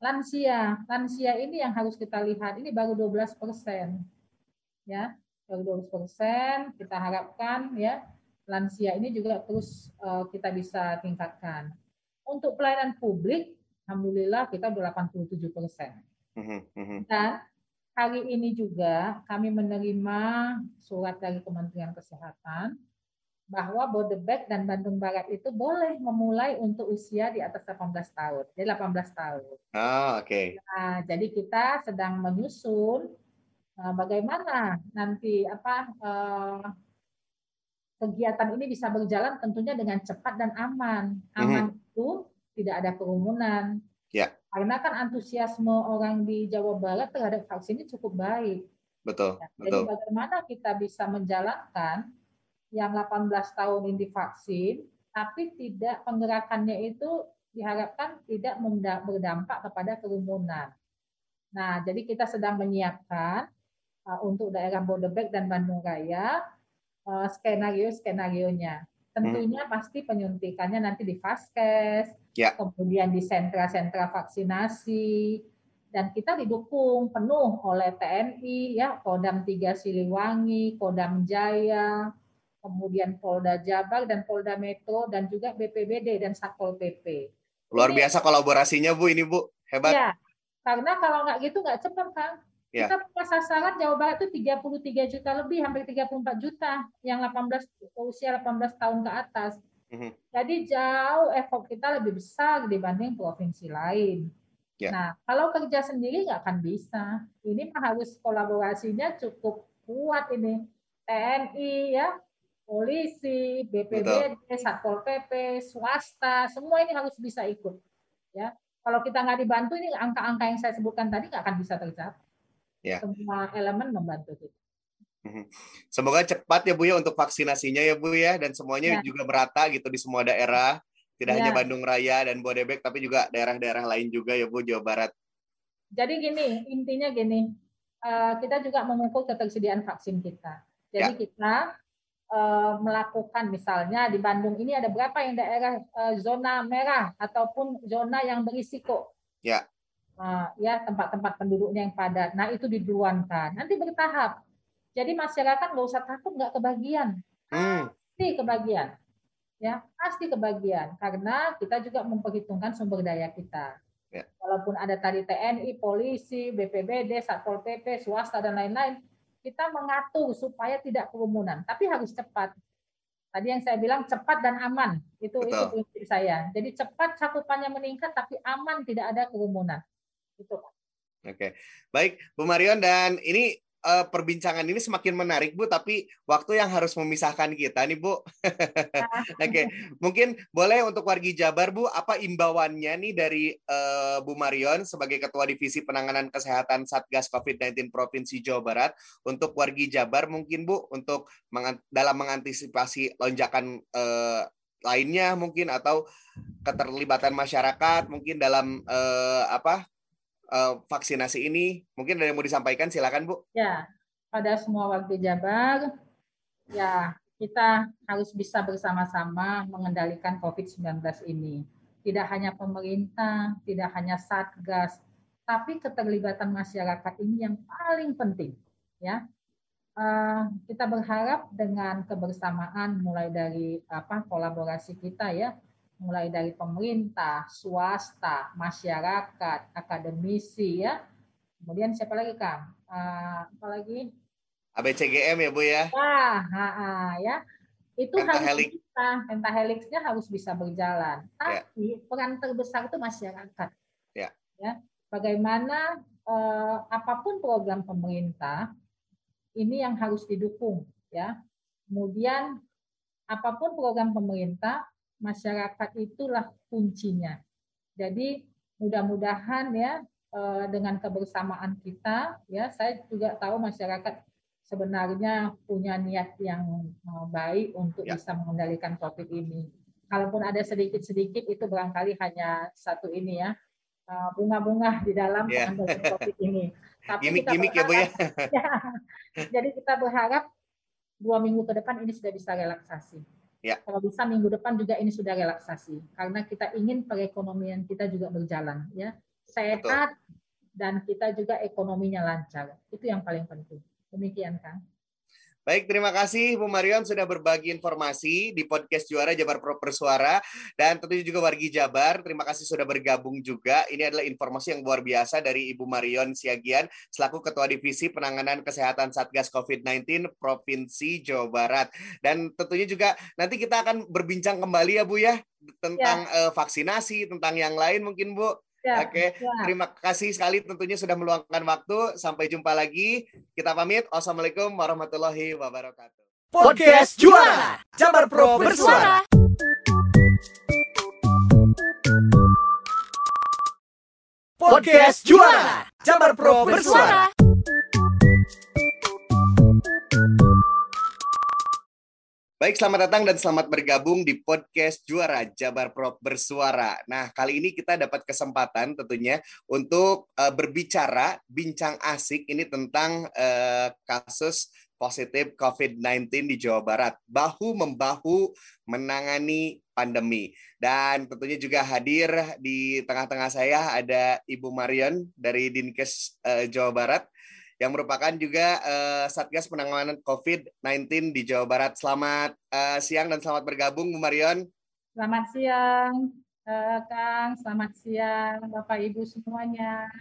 Lansia, lansia ini yang harus kita lihat, ini baru 12 persen. Ya, baru 12 persen, kita harapkan ya, lansia ini juga terus uh, kita bisa tingkatkan. Untuk pelayanan publik, Alhamdulillah kita udah 87 persen. Mhm, mhm. Dan hari ini juga kami menerima surat dari Kementerian Kesehatan bahwa Bodebek dan Bandung Barat itu boleh memulai untuk usia di atas 18 tahun. Jadi 18 tahun. Oh, oke. Okay. Nah, jadi kita sedang menyusun uh, bagaimana nanti apa uh, kegiatan ini bisa berjalan tentunya dengan cepat dan aman. Aman mm -hmm. itu tidak ada kerumunan, Ya. Karena kan antusiasme orang di Jawa Barat terhadap vaksin ini cukup baik. Betul. Ya, betul. Jadi bagaimana kita bisa menjalankan yang 18 tahun ini divaksin, tapi tidak penggerakannya itu diharapkan tidak berdampak kepada kerumunan. Nah, jadi kita sedang menyiapkan uh, untuk daerah Bodebek dan Bandung Raya uh, skenario-skenarionya. Tentunya hmm. pasti penyuntikannya nanti di Vaskes, ya. kemudian di sentra-sentra vaksinasi, dan kita didukung penuh oleh TNI, ya Kodam 3 Siliwangi, Kodam Jaya, kemudian Polda Jabar dan Polda Metro, dan juga BPBD dan Satpol PP. Luar biasa kolaborasinya Bu ini Bu, hebat. Ya, karena kalau nggak gitu nggak cepat kan. Ya. Kita punya sasaran Jawa Barat itu 33 juta lebih, hampir 34 juta yang 18 usia 18 tahun ke atas. Mm-hmm. Jadi jauh effort kita lebih besar dibanding provinsi lain. Yeah. Nah, kalau kerja sendiri nggak akan bisa. Ini harus kolaborasinya cukup kuat ini. TNI ya, polisi, BPBD, Satpol PP, swasta, semua ini harus bisa ikut. Ya, kalau kita nggak dibantu ini angka-angka yang saya sebutkan tadi nggak akan bisa tercapai. Ya. Semua elemen membantu kita. Mhm. Semoga cepat ya Bu ya untuk vaksinasinya ya Bu ya dan semuanya ya. juga merata gitu di semua daerah. Tidak ya. hanya Bandung Raya dan Bodebek tapi juga daerah-daerah lain juga ya Bu Jawa Barat. Jadi gini, intinya gini, eh, kita juga mengukur ketersediaan vaksin kita. Jadi ya. kita melakukan misalnya di Bandung ini ada berapa yang daerah eh, zona merah ataupun zona yang berisiko. Ya. Ya tempat-tempat penduduknya yang padat. Nah itu diduluankan. Nanti bertahap jadi masyarakat nggak usah takut nggak kebagian. Hmm. Pasti kebagian. Ya, pasti kebagian karena kita juga memperhitungkan sumber daya kita. Ya. Walaupun ada tadi TNI, polisi, BPBD, Satpol PP, swasta dan lain-lain, kita mengatur supaya tidak kerumunan, tapi harus cepat. Tadi yang saya bilang cepat dan aman, itu Betul. itu prinsip saya. Jadi cepat cakupannya meningkat, tapi aman tidak ada kerumunan. Itu. Oke, baik Bu Marion dan ini uh, perbincangan ini semakin menarik Bu, tapi waktu yang harus memisahkan kita nih Bu. [laughs] Oke, okay. mungkin boleh untuk wargi Jabar Bu, apa imbauannya nih dari uh, Bu Marion sebagai Ketua Divisi Penanganan Kesehatan Satgas COVID-19 Provinsi Jawa Barat untuk wargi Jabar mungkin Bu untuk meng dalam mengantisipasi lonjakan uh, lainnya mungkin atau keterlibatan masyarakat mungkin dalam uh, apa uh, vaksinasi ini. Mungkin ada yang mau disampaikan, silakan Bu. Ya, pada semua warga Jabar, ya kita harus bisa bersama-sama mengendalikan COVID-19 ini. Tidak hanya pemerintah, tidak hanya Satgas, tapi keterlibatan masyarakat ini yang paling penting. Ya, uh, kita berharap dengan kebersamaan mulai dari apa kolaborasi kita ya mulai dari pemerintah, swasta, masyarakat, akademisi ya. Kemudian siapa lagi Kang? Uh, apa lagi? ABCGM ya Bu ya. Wah, ha, ha, ya. Itu harus bisa, pentahelixnya harus bisa berjalan. Ya. Tapi ya. peran terbesar itu masyarakat. Ya. Ya. Bagaimana eh, apa pun program pemerintah ini yang harus didukung ya. Kemudian apa pun program pemerintah masyarakat itulah kuncinya. Jadi mudah-mudahan ya eh, dengan kebersamaan kita ya saya juga tahu masyarakat sebenarnya punya niat yang eh, baik untuk ya. bisa mengendalikan Covid ini. Kalaupun ada sedikit-sedikit itu barangkali hanya satu ini ya eh, bunga-bunga di dalam yeah. pengendalian Covid ini. [laughs] Tapi gimik, gimik ya Bu ya. [laughs] ya. Jadi kita berharap dua minggu ke depan ini sudah bisa relaksasi. Ya. Kalau bisa minggu depan juga ini sudah relaksasi karena kita ingin perekonomian kita juga berjalan ya sehat dan kita juga ekonominya lancar itu yang paling penting demikian kan. Baik, terima kasih Bu Marion sudah berbagi informasi di podcast Juara Jabar Pro Persuara dan tentunya juga wargi Jabar. Terima kasih sudah bergabung juga. Ini adalah informasi yang luar biasa dari Ibu Marion Siagian selaku Ketua Divisi Penanganan Kesehatan Satgas COVID-19 Provinsi Jawa Barat. Dan tentunya juga nanti kita akan berbincang kembali ya Bu ya tentang ya. Uh, vaksinasi, tentang yang lain mungkin Bu. Ya, Oke, ya. terima kasih sekali tentunya sudah meluangkan waktu. Sampai jumpa lagi. Kita pamit. Wassalamualaikum warahmatullahi wabarakatuh. Podcast Juara Jabar Pro bersuara. Podcast Juara Jabar Pro bersuara. Baik, selamat datang dan selamat bergabung di podcast Juara Jabar Prop Bersuara. Nah, kali ini kita dapat kesempatan tentunya untuk uh, berbicara bincang asik ini tentang uh, kasus positif COVID-19 di Jawa Barat. Bahu-membahu menangani pandemi. Dan tentunya juga hadir di tengah-tengah saya ada Ibu Marion dari Dinkes uh, Jawa Barat yang merupakan juga uh, Satgas Penanganan COVID-19 di Jawa Barat. Selamat uh, siang dan selamat bergabung, Bu Marion. Selamat siang, uh, Kang. Selamat siang, Bapak Ibu semuanya.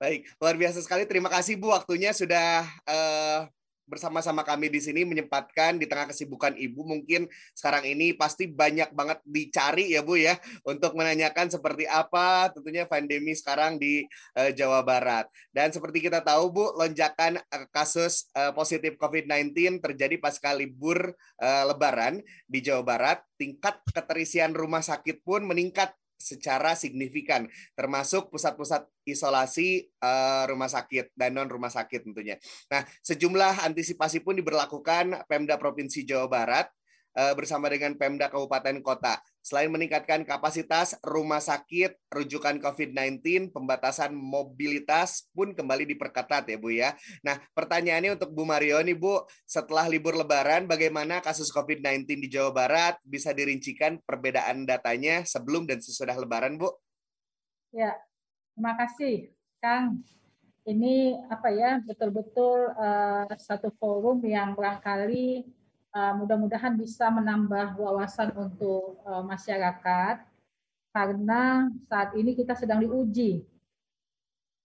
Baik, luar biasa sekali. Terima kasih Bu waktunya sudah uh, bersama-sama kami di sini menyempatkan di tengah kesibukan Ibu mungkin sekarang ini pasti banyak banget dicari ya Bu ya untuk menanyakan seperti apa tentunya pandemi sekarang di uh, Jawa Barat. Dan seperti kita tahu Bu, lonjakan uh, kasus uh, positif COVID-19 terjadi pasca libur uh, lebaran di Jawa Barat. Tingkat keterisian rumah sakit pun meningkat secara signifikan, termasuk pusat-pusat isolasi uh, rumah sakit dan non rumah sakit tentunya. Nah, sejumlah antisipasi pun diberlakukan Pemda Provinsi Jawa Barat bersama dengan Pemda Kabupaten Kota. Selain meningkatkan kapasitas rumah sakit rujukan COVID-19, pembatasan mobilitas pun kembali diperketat ya Bu ya. Nah pertanyaannya untuk Bu Mario nih Bu, setelah libur lebaran bagaimana kasus COVID-19 di Jawa Barat? Bisa dirincikan perbedaan datanya sebelum dan sesudah lebaran Bu? Ya, terima kasih Kang. Ini apa ya betul-betul uh, satu forum yang barangkali uh, mudah-mudahan bisa menambah wawasan untuk uh, masyarakat karena saat ini kita sedang diuji.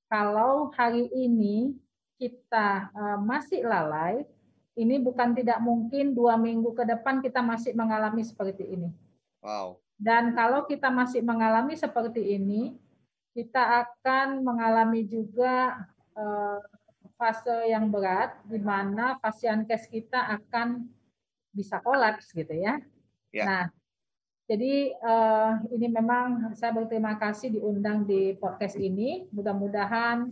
Kalau hari ini kita uh, masih lalai, ini bukan tidak mungkin dua minggu ke depan kita masih mengalami seperti ini. Wow. Dan kalau kita masih mengalami seperti ini, kita akan mengalami juga uh, fase yang berat, di mana pasien case kita akan bisa kolaps gitu ya. ya. Nah, jadi uh, ini memang saya berterima kasih diundang di podcast ini. Mudah-mudahan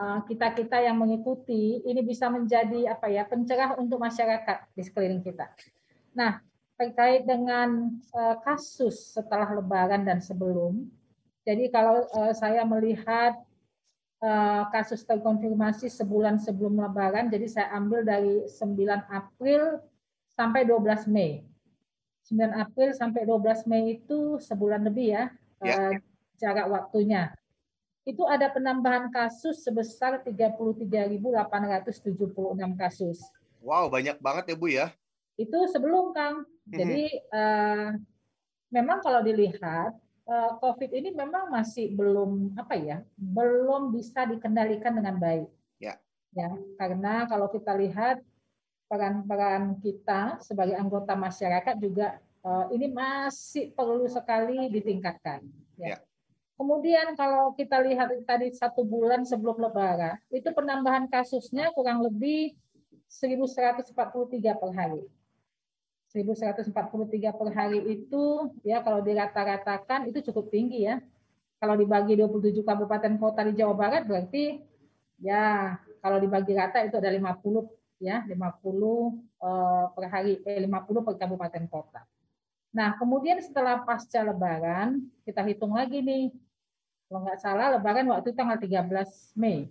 uh, kita-kita yang mengikuti ini bisa menjadi apa ya pencerah untuk masyarakat di sekeliling kita. Nah, terkait dengan uh, kasus setelah Lebaran dan sebelum. Jadi kalau uh, saya melihat uh, kasus terkonfirmasi sebulan sebelum Lebaran, jadi saya ambil dari 9 April sampai 12 Mei. 9 April sampai 12 Mei itu sebulan lebih ya, ya. Uh, jarak waktunya. Itu ada penambahan kasus sebesar 33.876 kasus. Wow, banyak banget ya Bu ya. Itu sebelum Kang. Mhm. Jadi uh, memang kalau dilihat uh, COVID ini memang masih belum apa ya, belum bisa dikendalikan dengan baik. Ya. Ya, karena kalau kita lihat peran-peran kita sebagai anggota masyarakat juga uh, ini masih perlu sekali ditingkatkan. Ya. ya. Kemudian kalau kita lihat tadi satu bulan sebelum Lebaran, itu penambahan kasusnya kurang lebih 1.143 per hari. 1.143 per hari itu ya kalau dirata-ratakan itu cukup tinggi ya. Kalau dibagi 27 kabupaten kota di Jawa Barat berarti ya kalau dibagi rata itu ada 50 ya 50 eh, per hari eh 50 per kabupaten kota. Nah, kemudian setelah pasca lebaran, kita hitung lagi nih. Kalau nggak salah lebaran waktu tanggal 13 Mei.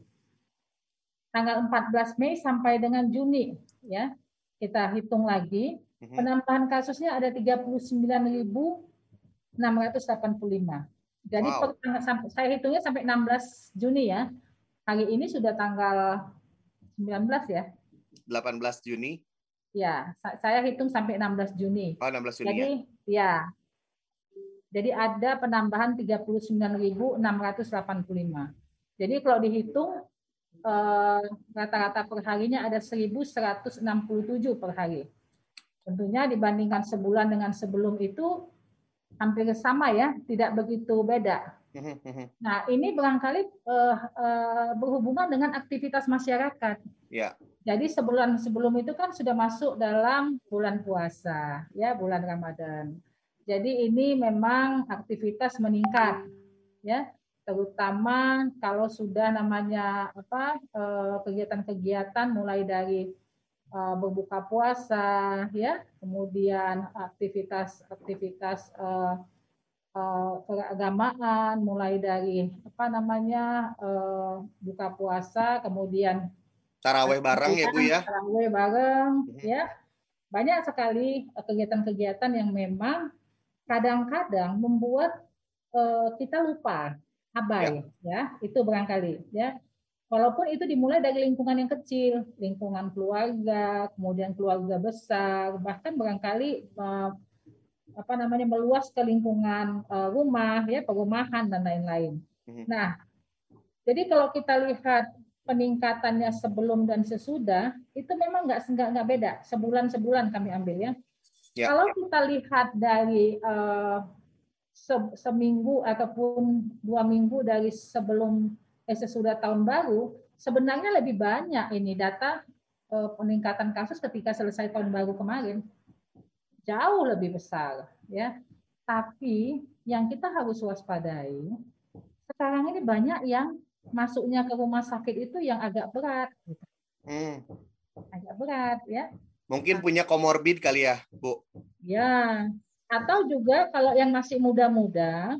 Tanggal 14 Mei sampai dengan Juni ya. kita hitung lagi, Mhm. penambahan kasusnya ada 39.685. Jadi Wow. per- saya hitungnya sampai 16 Juni ya. Hari ini sudah tanggal 19 ya. 18 Juni. Ya, sa- saya hitung sampai 16 Juni. Oh, 16 Juni Jadi ya. ya. Jadi ada penambahan 39.685. Jadi kalau dihitung eh, rata-rata per harinya ada 1.167 per hari. Tentunya dibandingkan sebulan dengan sebelum itu hampir sama ya, tidak begitu beda. Mhm, mhm. Nah, ini barangkali eh, eh, berhubungan dengan aktivitas masyarakat. Ya. Jadi sebulan sebelum itu kan sudah masuk dalam bulan puasa, ya bulan Ramadan. Jadi ini memang aktivitas meningkat, ya terutama kalau sudah namanya apa eh, kegiatan-kegiatan mulai dari eh, berbuka puasa, ya kemudian aktivitas-aktivitas eh, keagamaan mulai dari apa namanya buka puasa, kemudian Taraweh bareng ya, Bu ya. Tarawih bareng, Mhm. ya. Banyak sekali eh, kegiatan-kegiatan yang memang kadang-kadang membuat eh, kita lupa, abai, ya. Itu barangkali, ya. Walaupun itu dimulai dari lingkungan yang kecil, lingkungan keluarga, kemudian keluarga besar, bahkan barangkali eh, apa namanya meluas ke lingkungan eh, rumah, ya, perumahan dan lain-lain. Mhm. Nah, jadi kalau kita lihat peningkatannya sebelum dan sesudah itu memang nggak nggak nggak beda sebulan sebulan kami ambil ya. Ya. Kalau kita lihat dari eh, se- seminggu ataupun dua minggu dari sebelum eh, sesudah tahun baru sebenarnya lebih banyak ini data eh, peningkatan kasus ketika selesai tahun baru kemarin jauh lebih besar ya. Tapi yang kita harus waspadai sekarang ini banyak yang masuknya ke rumah sakit itu yang agak berat, gitu. Hmm. agak berat ya. Mungkin punya komorbid kali ya, Bu. Ya, atau juga kalau yang masih muda-muda,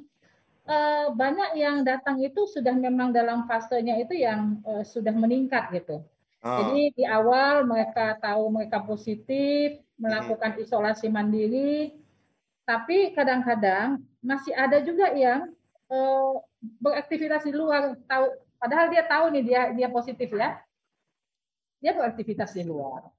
eh, banyak yang datang itu sudah memang dalam fasenya itu yang eh, sudah meningkat gitu. Oh. Jadi di awal mereka tahu mereka positif, melakukan isolasi mandiri, tapi kadang-kadang masih ada juga yang eh, beraktivitas di luar, tahu padahal dia tahu nih dia dia positif ya. Dia beraktivitas di luar.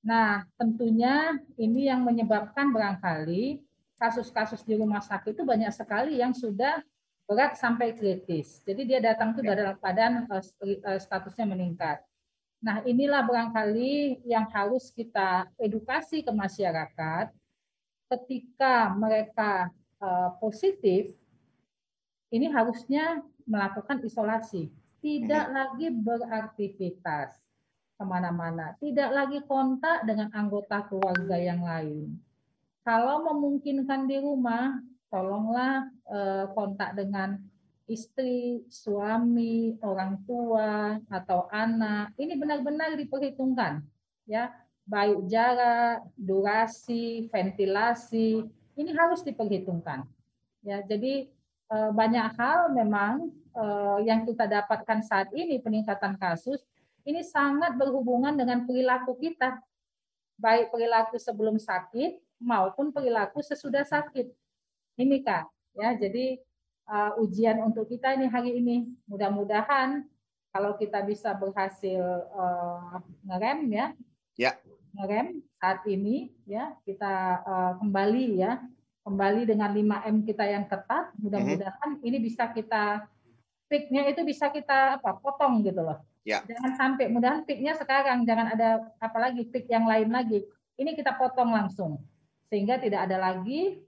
Nah, tentunya ini yang menyebabkan barangkali kasus-kasus di rumah sakit itu banyak sekali yang sudah berat sampai kritis. Jadi dia datang itu dalam keadaan eh, eh, statusnya meningkat. Nah, inilah barangkali yang harus kita edukasi ke masyarakat ketika mereka positif ini harusnya melakukan isolasi, tidak lagi beraktivitas ke mana-mana, tidak lagi kontak dengan anggota keluarga yang lain. Kalau memungkinkan di rumah, tolonglah eh, kontak dengan istri, suami, orang tua, atau anak. Ini benar-benar diperhitungkan, ya, baik jarak, durasi, ventilasi, ini harus diperhitungkan. Ya, jadi banyak hal memang eh, yang kita dapatkan saat ini peningkatan kasus ini sangat berhubungan dengan perilaku kita, baik perilaku sebelum sakit maupun perilaku sesudah sakit. Ini kak, ya jadi uh, ujian untuk kita ini hari ini. Mudah-mudahan kalau kita bisa berhasil uh, ngerem ya, Ya. ngerem saat ini ya kita uh, kembali ya, kembali dengan 5M kita yang ketat. Mudah-mudahan ini bisa kita peaknya itu bisa kita apa potong gitu loh. Ya. Jangan sampai mudahan peaknya sekarang jangan ada apalagi peak yang lain lagi. Ini kita potong langsung sehingga tidak ada lagi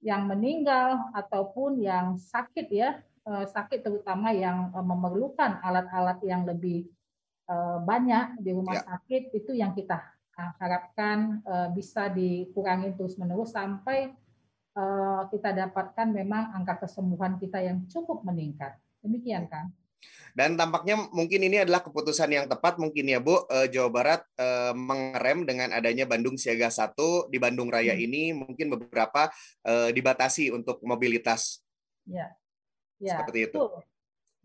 yang meninggal ataupun yang sakit ya eh, sakit terutama yang eh, memerlukan alat-alat yang lebih eh, banyak di rumah Ya. sakit itu yang kita harapkan eh, bisa dikurangi terus menerus sampai kita dapatkan memang angka kesembuhan kita yang cukup meningkat demikian kan Dan tampaknya mungkin ini adalah keputusan yang tepat mungkin ya Bu, Eh, Jawa Barat eh, mengerem dengan adanya Bandung Siaga 1 di Bandung Raya Hmm. ini mungkin beberapa eh, dibatasi untuk mobilitas ya ya seperti itu. betul.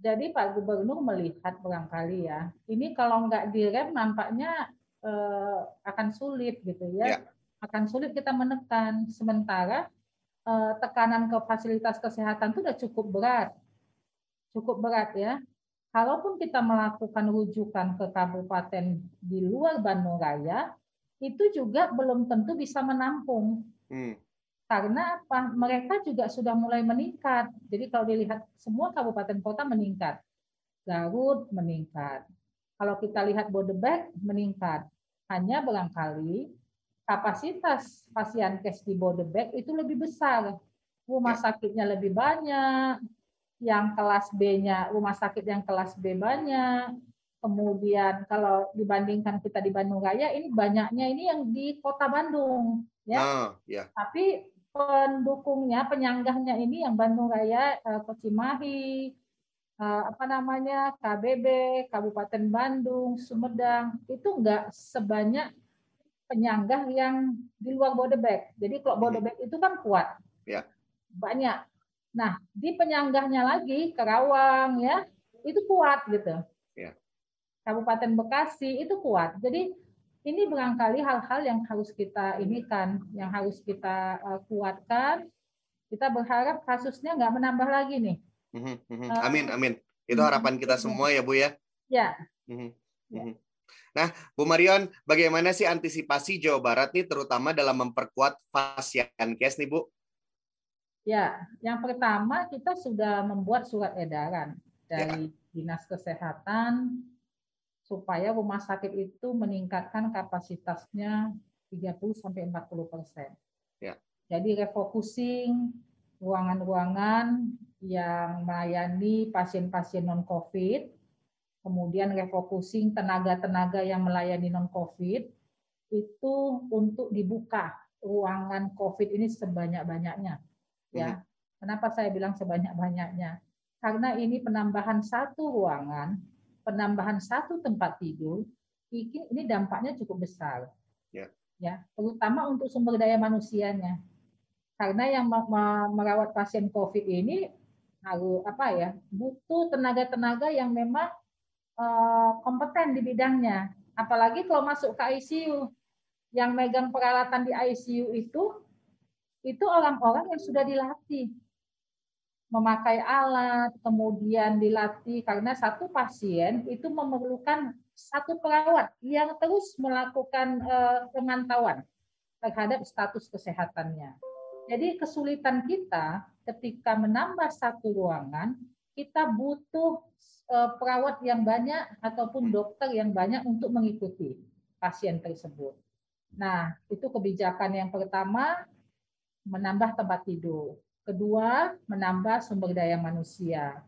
Jadi Pak Gubernur melihat barangkali ya, ini kalau nggak direm nampaknya eh, akan sulit gitu ya. Ya. Akan sulit kita menekan sementara eh, tekanan ke fasilitas kesehatan itu udah cukup berat. Cukup berat ya. Kalaupun kita melakukan rujukan ke kabupaten di luar Bandung Raya, itu juga belum tentu bisa menampung Hmm. karena apa? Mereka juga sudah mulai meningkat. Jadi kalau dilihat semua kabupaten kota meningkat, Garut meningkat. Kalau kita lihat Bodebek meningkat. Hanya barangkali kapasitas pasien kes di Bodebek itu lebih besar. Rumah sakitnya lebih banyak, yang kelas B-nya rumah sakit yang kelas B banyak. Kemudian kalau dibandingkan kita di Bandung Raya ini banyaknya ini yang di Kota Bandung ya. Ah, ya. Tapi pendukungnya, penyanggahnya ini yang Bandung Raya, eh, Kocimahi, eh, apa namanya KBB, Kabupaten Bandung, Sumedang itu enggak sebanyak penyanggah yang di luar Bodebek. Jadi kalau Bodebek itu kan kuat, Ya. banyak. Nah di penyanggahnya lagi Kerawang ya itu kuat gitu. Ya. Kabupaten Bekasi itu kuat. Jadi ini barangkali hal-hal yang harus kita ini kan, yang harus kita eh, kuatkan. Kita berharap kasusnya nggak menambah lagi nih. Mhm, mhm. Eh, Amin, amin. Itu harapan kita semua ya, Bu ya. Ya, Mhm, Ya. Nah, Bu Marion, bagaimana sih antisipasi Jawa Barat nih terutama dalam memperkuat Fasiankes nih, Bu? Ya, yang pertama kita sudah membuat surat edaran dari Dinas Kesehatan supaya rumah sakit itu meningkatkan kapasitasnya 30 sampai 40 persen. Ya. Jadi refocusing ruangan-ruangan yang melayani pasien-pasien non-COVID, kemudian refocusing tenaga-tenaga yang melayani non-COVID itu untuk dibuka ruangan COVID ini sebanyak-banyaknya ya. Kenapa saya bilang sebanyak-banyaknya? Karena ini penambahan satu ruangan, penambahan satu tempat tidur, ini dampaknya cukup besar. Ya. Ya, terutama untuk sumber daya manusianya. Karena yang me- me- merawat pasien COVID ini harus apa ya? butuh tenaga-tenaga yang memang eh, kompeten di bidangnya. Apalagi kalau masuk ke ICU, yang megang peralatan di ICU itu itu orang-orang yang sudah dilatih memakai alat, kemudian dilatih karena satu pasien itu memerlukan satu perawat yang terus melakukan eh, pemantauan terhadap status kesehatannya. Jadi kesulitan kita ketika menambah satu ruangan, kita butuh eh, perawat yang banyak ataupun dokter yang banyak untuk mengikuti pasien tersebut. Nah, itu kebijakan yang pertama menambah tempat tidur. Kedua, menambah sumber daya manusia.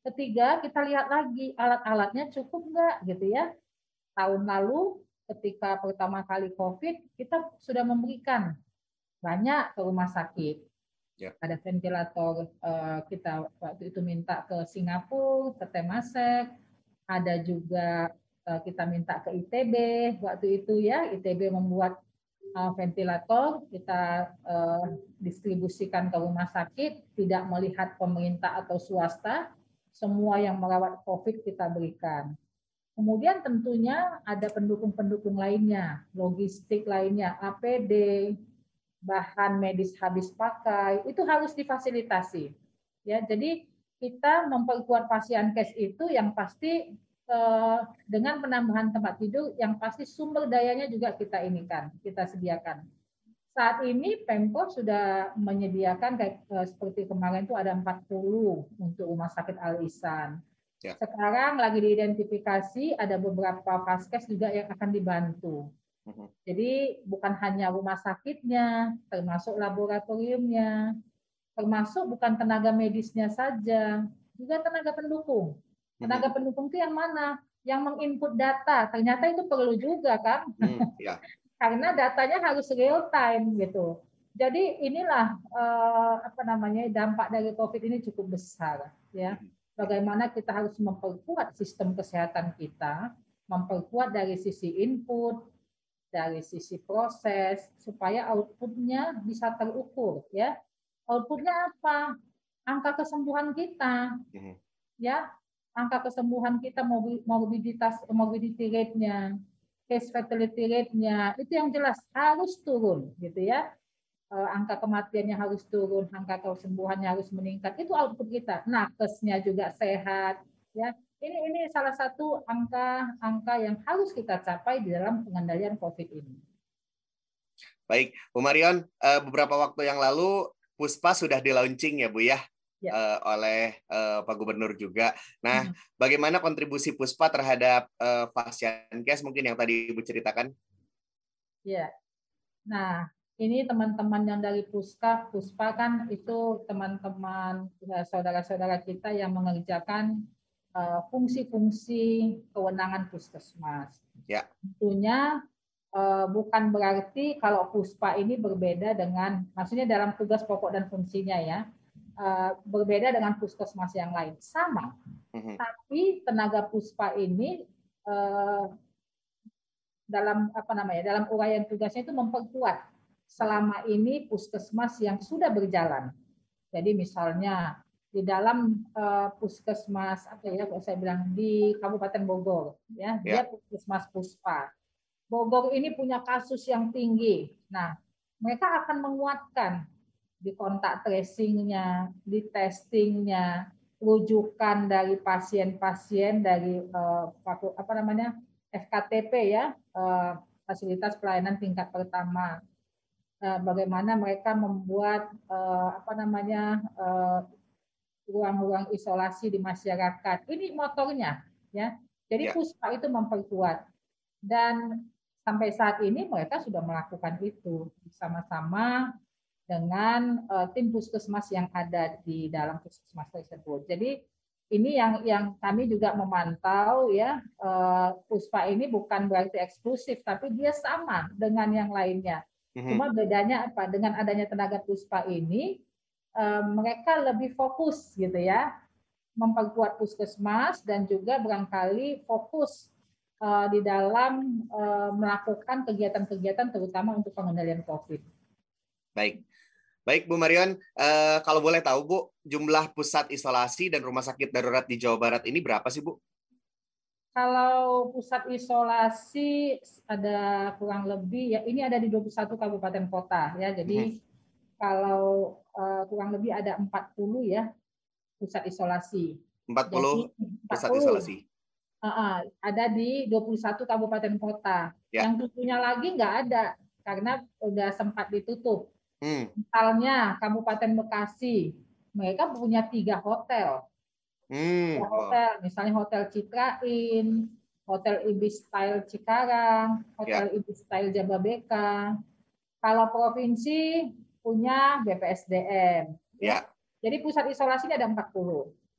Ketiga, kita lihat lagi alat-alatnya cukup nggak gitu ya. Tahun lalu ketika pertama kali COVID, kita sudah memberikan banyak ke rumah sakit. Ya. Ada ventilator eh, kita waktu itu minta ke Singapura, ke Temasek, ada juga eh, kita minta ke ITB waktu itu ya, ITB membuat uh, ventilator. Kita uh, distribusikan ke rumah sakit, tidak melihat pemerintah atau swasta, semua yang merawat COVID kita berikan. Kemudian tentunya ada pendukung-pendukung lainnya, logistik lainnya, APD, bahan medis habis pakai, itu harus difasilitasi. Ya, jadi kita memperkuat pasien case itu yang pasti eh, dengan penambahan tempat tidur yang pasti sumber dayanya juga kita inikan, kita sediakan. Saat ini Pemkot sudah menyediakan kayak eh, seperti kemarin itu ada 40 untuk rumah sakit Al Ihsan. Ya. Sekarang lagi diidentifikasi ada beberapa vaskes juga yang akan dibantu. Mhm. Jadi bukan hanya rumah sakitnya, termasuk laboratoriumnya, termasuk bukan tenaga medisnya saja, juga tenaga pendukung. Tenaga pendukung itu yang mana? Yang menginput data. Ternyata itu perlu juga kan? Hmm, ya. [laughs] Karena datanya harus real time gitu. Jadi inilah eh, apa namanya dampak dari COVID ini cukup besar ya. Bagaimana kita harus memperkuat sistem kesehatan kita, memperkuat dari sisi input, dari sisi proses supaya outputnya bisa terukur ya. Outputnya apa? Angka kesembuhan kita Mhm. ya angka kesembuhan kita morbiditas morbidity rate-nya case fatality rate-nya itu yang jelas harus turun gitu ya. Eh, angka kematiannya harus turun, angka kesembuhannya harus meningkat. Itu output kita. Nakesnya juga sehat ya. Ini ini salah satu angka-angka yang harus kita capai di dalam pengendalian COVID ini. Baik, Bu Marion, eh, beberapa waktu yang lalu Puspa sudah di launching ya Bu ya, ya. Uh, oleh uh, Pak Gubernur juga. Nah, hmm. bagaimana kontribusi Puspa terhadap uh, pasien case mungkin yang tadi Ibu ceritakan? Ya. Nah, ini teman-teman yang dari Puska, Puspa kan itu teman-teman saudara-saudara kita yang mengerjakan fungsi-fungsi kewenangan puskesmas. Ya. Tentunya bukan berarti kalau Puspa ini berbeda dengan, maksudnya dalam tugas pokok dan fungsinya ya, Eh, berbeda dengan puskesmas yang lain. Sama, mm-hmm. tapi tenaga puspa ini dalam apa namanya dalam uraian tugasnya itu memperkuat selama ini puskesmas yang sudah berjalan. Jadi misalnya di dalam uh, puskesmas apa ya kalau saya bilang di Kabupaten Bogor ya yeah. dia puskesmas puspa. Bogor ini punya kasus yang tinggi. Nah, mereka akan menguatkan di kontak tracingnya, di testingnya, rujukan dari pasien-pasien dari uh, apa namanya FKTP ya uh, fasilitas pelayanan tingkat pertama. Uh, bagaimana mereka membuat uh, apa namanya ruang-ruang isolasi di masyarakat. Ini motornya ya. Jadi ya. puspa itu memperkuat dan sampai saat ini mereka sudah melakukan itu bersama-sama dengan uh, tim puskesmas yang ada di dalam puskesmas tersebut. Jadi ini yang yang kami juga memantau ya uh, puspa ini bukan berarti eksklusif tapi dia sama dengan yang lainnya. Mm-hmm. Cuma bedanya apa? Dengan adanya tenaga puspa ini mereka lebih fokus gitu ya memperkuat puskesmas dan juga barangkali fokus uh, di dalam uh, melakukan kegiatan-kegiatan terutama untuk pengendalian COVID. Baik, Baik, Bu Marion, kalau boleh tahu, Bu, jumlah pusat isolasi dan rumah sakit darurat di Jawa Barat ini berapa sih, Bu? Kalau pusat isolasi ada kurang lebih ya ini ada di 21 kabupaten kota ya. Jadi hmm. Kalau uh, kurang lebih ada 40 ya pusat isolasi. 40 Jadi, pusat isolasi. Uh, uh, ada di 21 kabupaten kota. Ya. Yang tujuhnya lagi nggak ada karena udah sempat ditutup. Hmm. Misalnya Kabupaten Bekasi, mereka punya tiga hotel. Hmm. Tiga hotel, misalnya Hotel Citrain, Hotel Ibis Style Cikarang, Hotel yeah. Ibis Style Jababeka. Kalau provinsi punya BPSDM. Ya. Jadi pusat isolasi ada 40.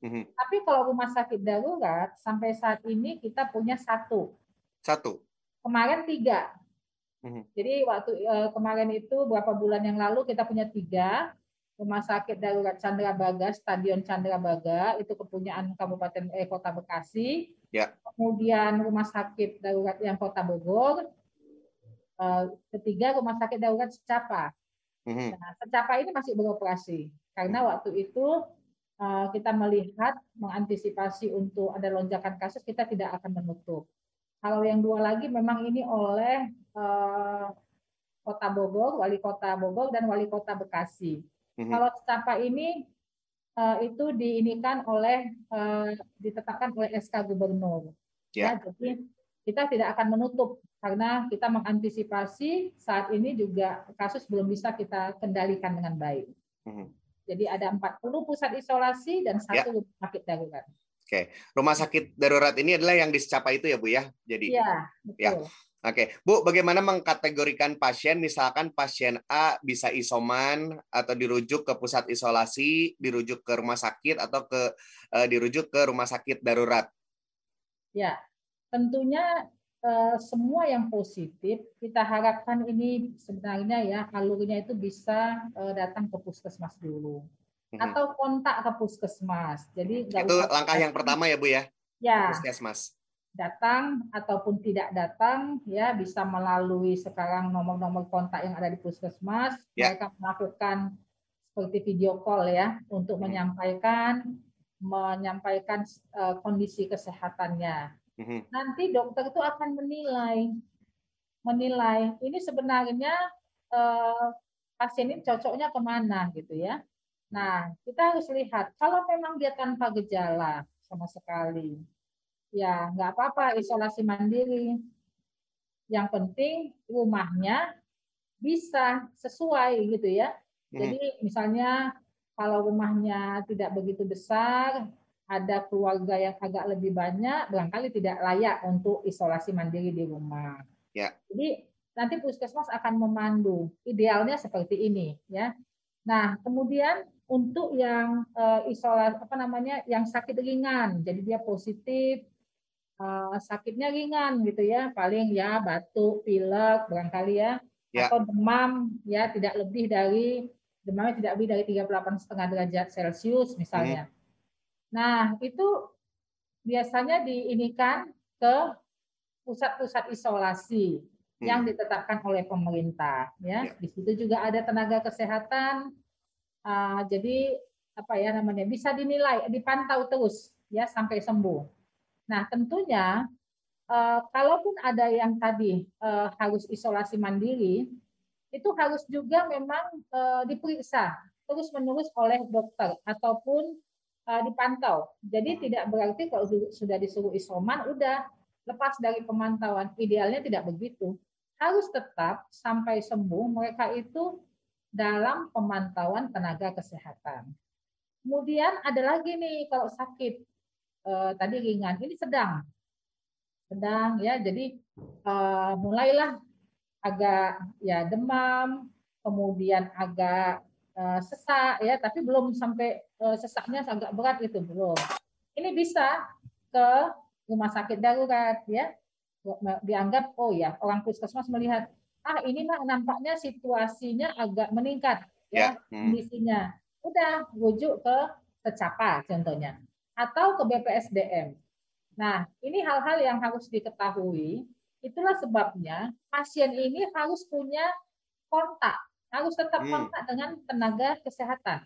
Hmm. Tapi kalau rumah sakit darurat sampai saat ini kita punya satu. Satu. Kemarin tiga. Mhm. Jadi waktu uh, kemarin itu beberapa bulan yang lalu kita punya tiga rumah sakit darurat Chandra Baga, Stadion Chandra Baga itu kepunyaan Kabupaten eh, Kota Bekasi. Ya. Kemudian rumah sakit darurat yang Kota Bogor. Uh, ketiga rumah sakit darurat Secapa. Mm-hmm. Nah, Secapa ini masih beroperasi karena mhm. waktu itu uh, kita melihat mengantisipasi untuk ada lonjakan kasus kita tidak akan menutup. Kalau yang dua lagi memang ini oleh uh, Kota Bogor, Wali Kota Bogor dan Wali Kota Bekasi. Mm-hmm. Kalau Secapa ini uh, itu diinikan oleh uh, ditetapkan oleh SK Gubernur. Yeah. Ya, jadi kita tidak akan menutup karena kita mengantisipasi saat ini juga kasus belum bisa kita kendalikan dengan baik. Mm-hmm. Jadi ada 40 pusat isolasi dan satu yeah. rumah sakit darurat. Oke, rumah sakit darurat ini adalah yang disecapa itu ya Bu ya. Jadi Iya, betul. Ya. Oke, Bu, bagaimana mengkategorikan pasien? Misalkan pasien A bisa isoman atau dirujuk ke pusat isolasi, dirujuk ke rumah sakit atau ke uh, dirujuk ke rumah sakit darurat. Ya, tentunya uh, semua yang positif kita harapkan ini sebenarnya ya alurnya itu bisa uh, datang ke puskesmas dulu hmm. atau kontak ke puskesmas. Jadi itu langkah yang pertama ya Bu ya. Ya. Puskesmas. Datang ataupun tidak datang ya bisa melalui sekarang nomor-nomor kontak yang ada di puskesmas. Ya. Mereka melakukan seperti video call ya untuk hmm. menyampaikan menyampaikan uh, kondisi kesehatannya. Hmm. Nanti dokter itu akan menilai menilai ini sebenarnya eh, pasien ini cocoknya ke mana gitu ya. Nah, kita harus lihat kalau memang dia tanpa gejala sama sekali, ya nggak apa-apa isolasi mandiri. Yang penting rumahnya bisa sesuai gitu ya. Hmm. Jadi misalnya kalau rumahnya tidak begitu besar, ada keluarga yang agak lebih banyak, barangkali tidak layak untuk isolasi mandiri di rumah. Ya. Jadi nanti puskesmas akan memandu. Idealnya seperti ini, ya. Nah, kemudian untuk yang uh, isolasi apa namanya, yang sakit ringan, jadi dia positif, uh, sakitnya ringan gitu ya, paling ya batuk, pilek, barangkali ya, ya. atau demam, ya tidak lebih dari demamnya tidak lebih dari 38,5 derajat Celcius misalnya. Hmm. Nah, itu biasanya diinikan ke pusat-pusat isolasi hmm. yang ditetapkan oleh pemerintah ya. ya. Di situ juga ada tenaga kesehatan. Uh, jadi apa ya namanya bisa dinilai, dipantau terus ya sampai sembuh. Nah, tentunya uh, kalaupun ada yang tadi uh, harus isolasi mandiri, itu harus juga memang uh, diperiksa terus menerus oleh dokter ataupun dipantau. Jadi tidak berarti kalau sudah disuruh isoman udah lepas dari pemantauan. Idealnya tidak begitu. Harus tetap sampai sembuh mereka itu dalam pemantauan tenaga kesehatan. Kemudian ada lagi nih kalau sakit uh, tadi ringan, ini sedang, sedang ya. Jadi uh, mulailah agak ya demam, kemudian agak sesak ya, tapi belum sampai uh, sesaknya agak berat itu belum. Ini bisa ke rumah sakit darurat ya. Dianggap oh ya, orang puskesmas melihat ah ini mah nampaknya situasinya agak meningkat ya, ya. Hmm. kondisinya. Udah rujuk ke secapa contohnya atau ke BPSDM. Nah, ini hal-hal yang harus diketahui Itulah sebabnya pasien ini harus punya kontak, harus tetap hmm. kontak dengan tenaga kesehatan.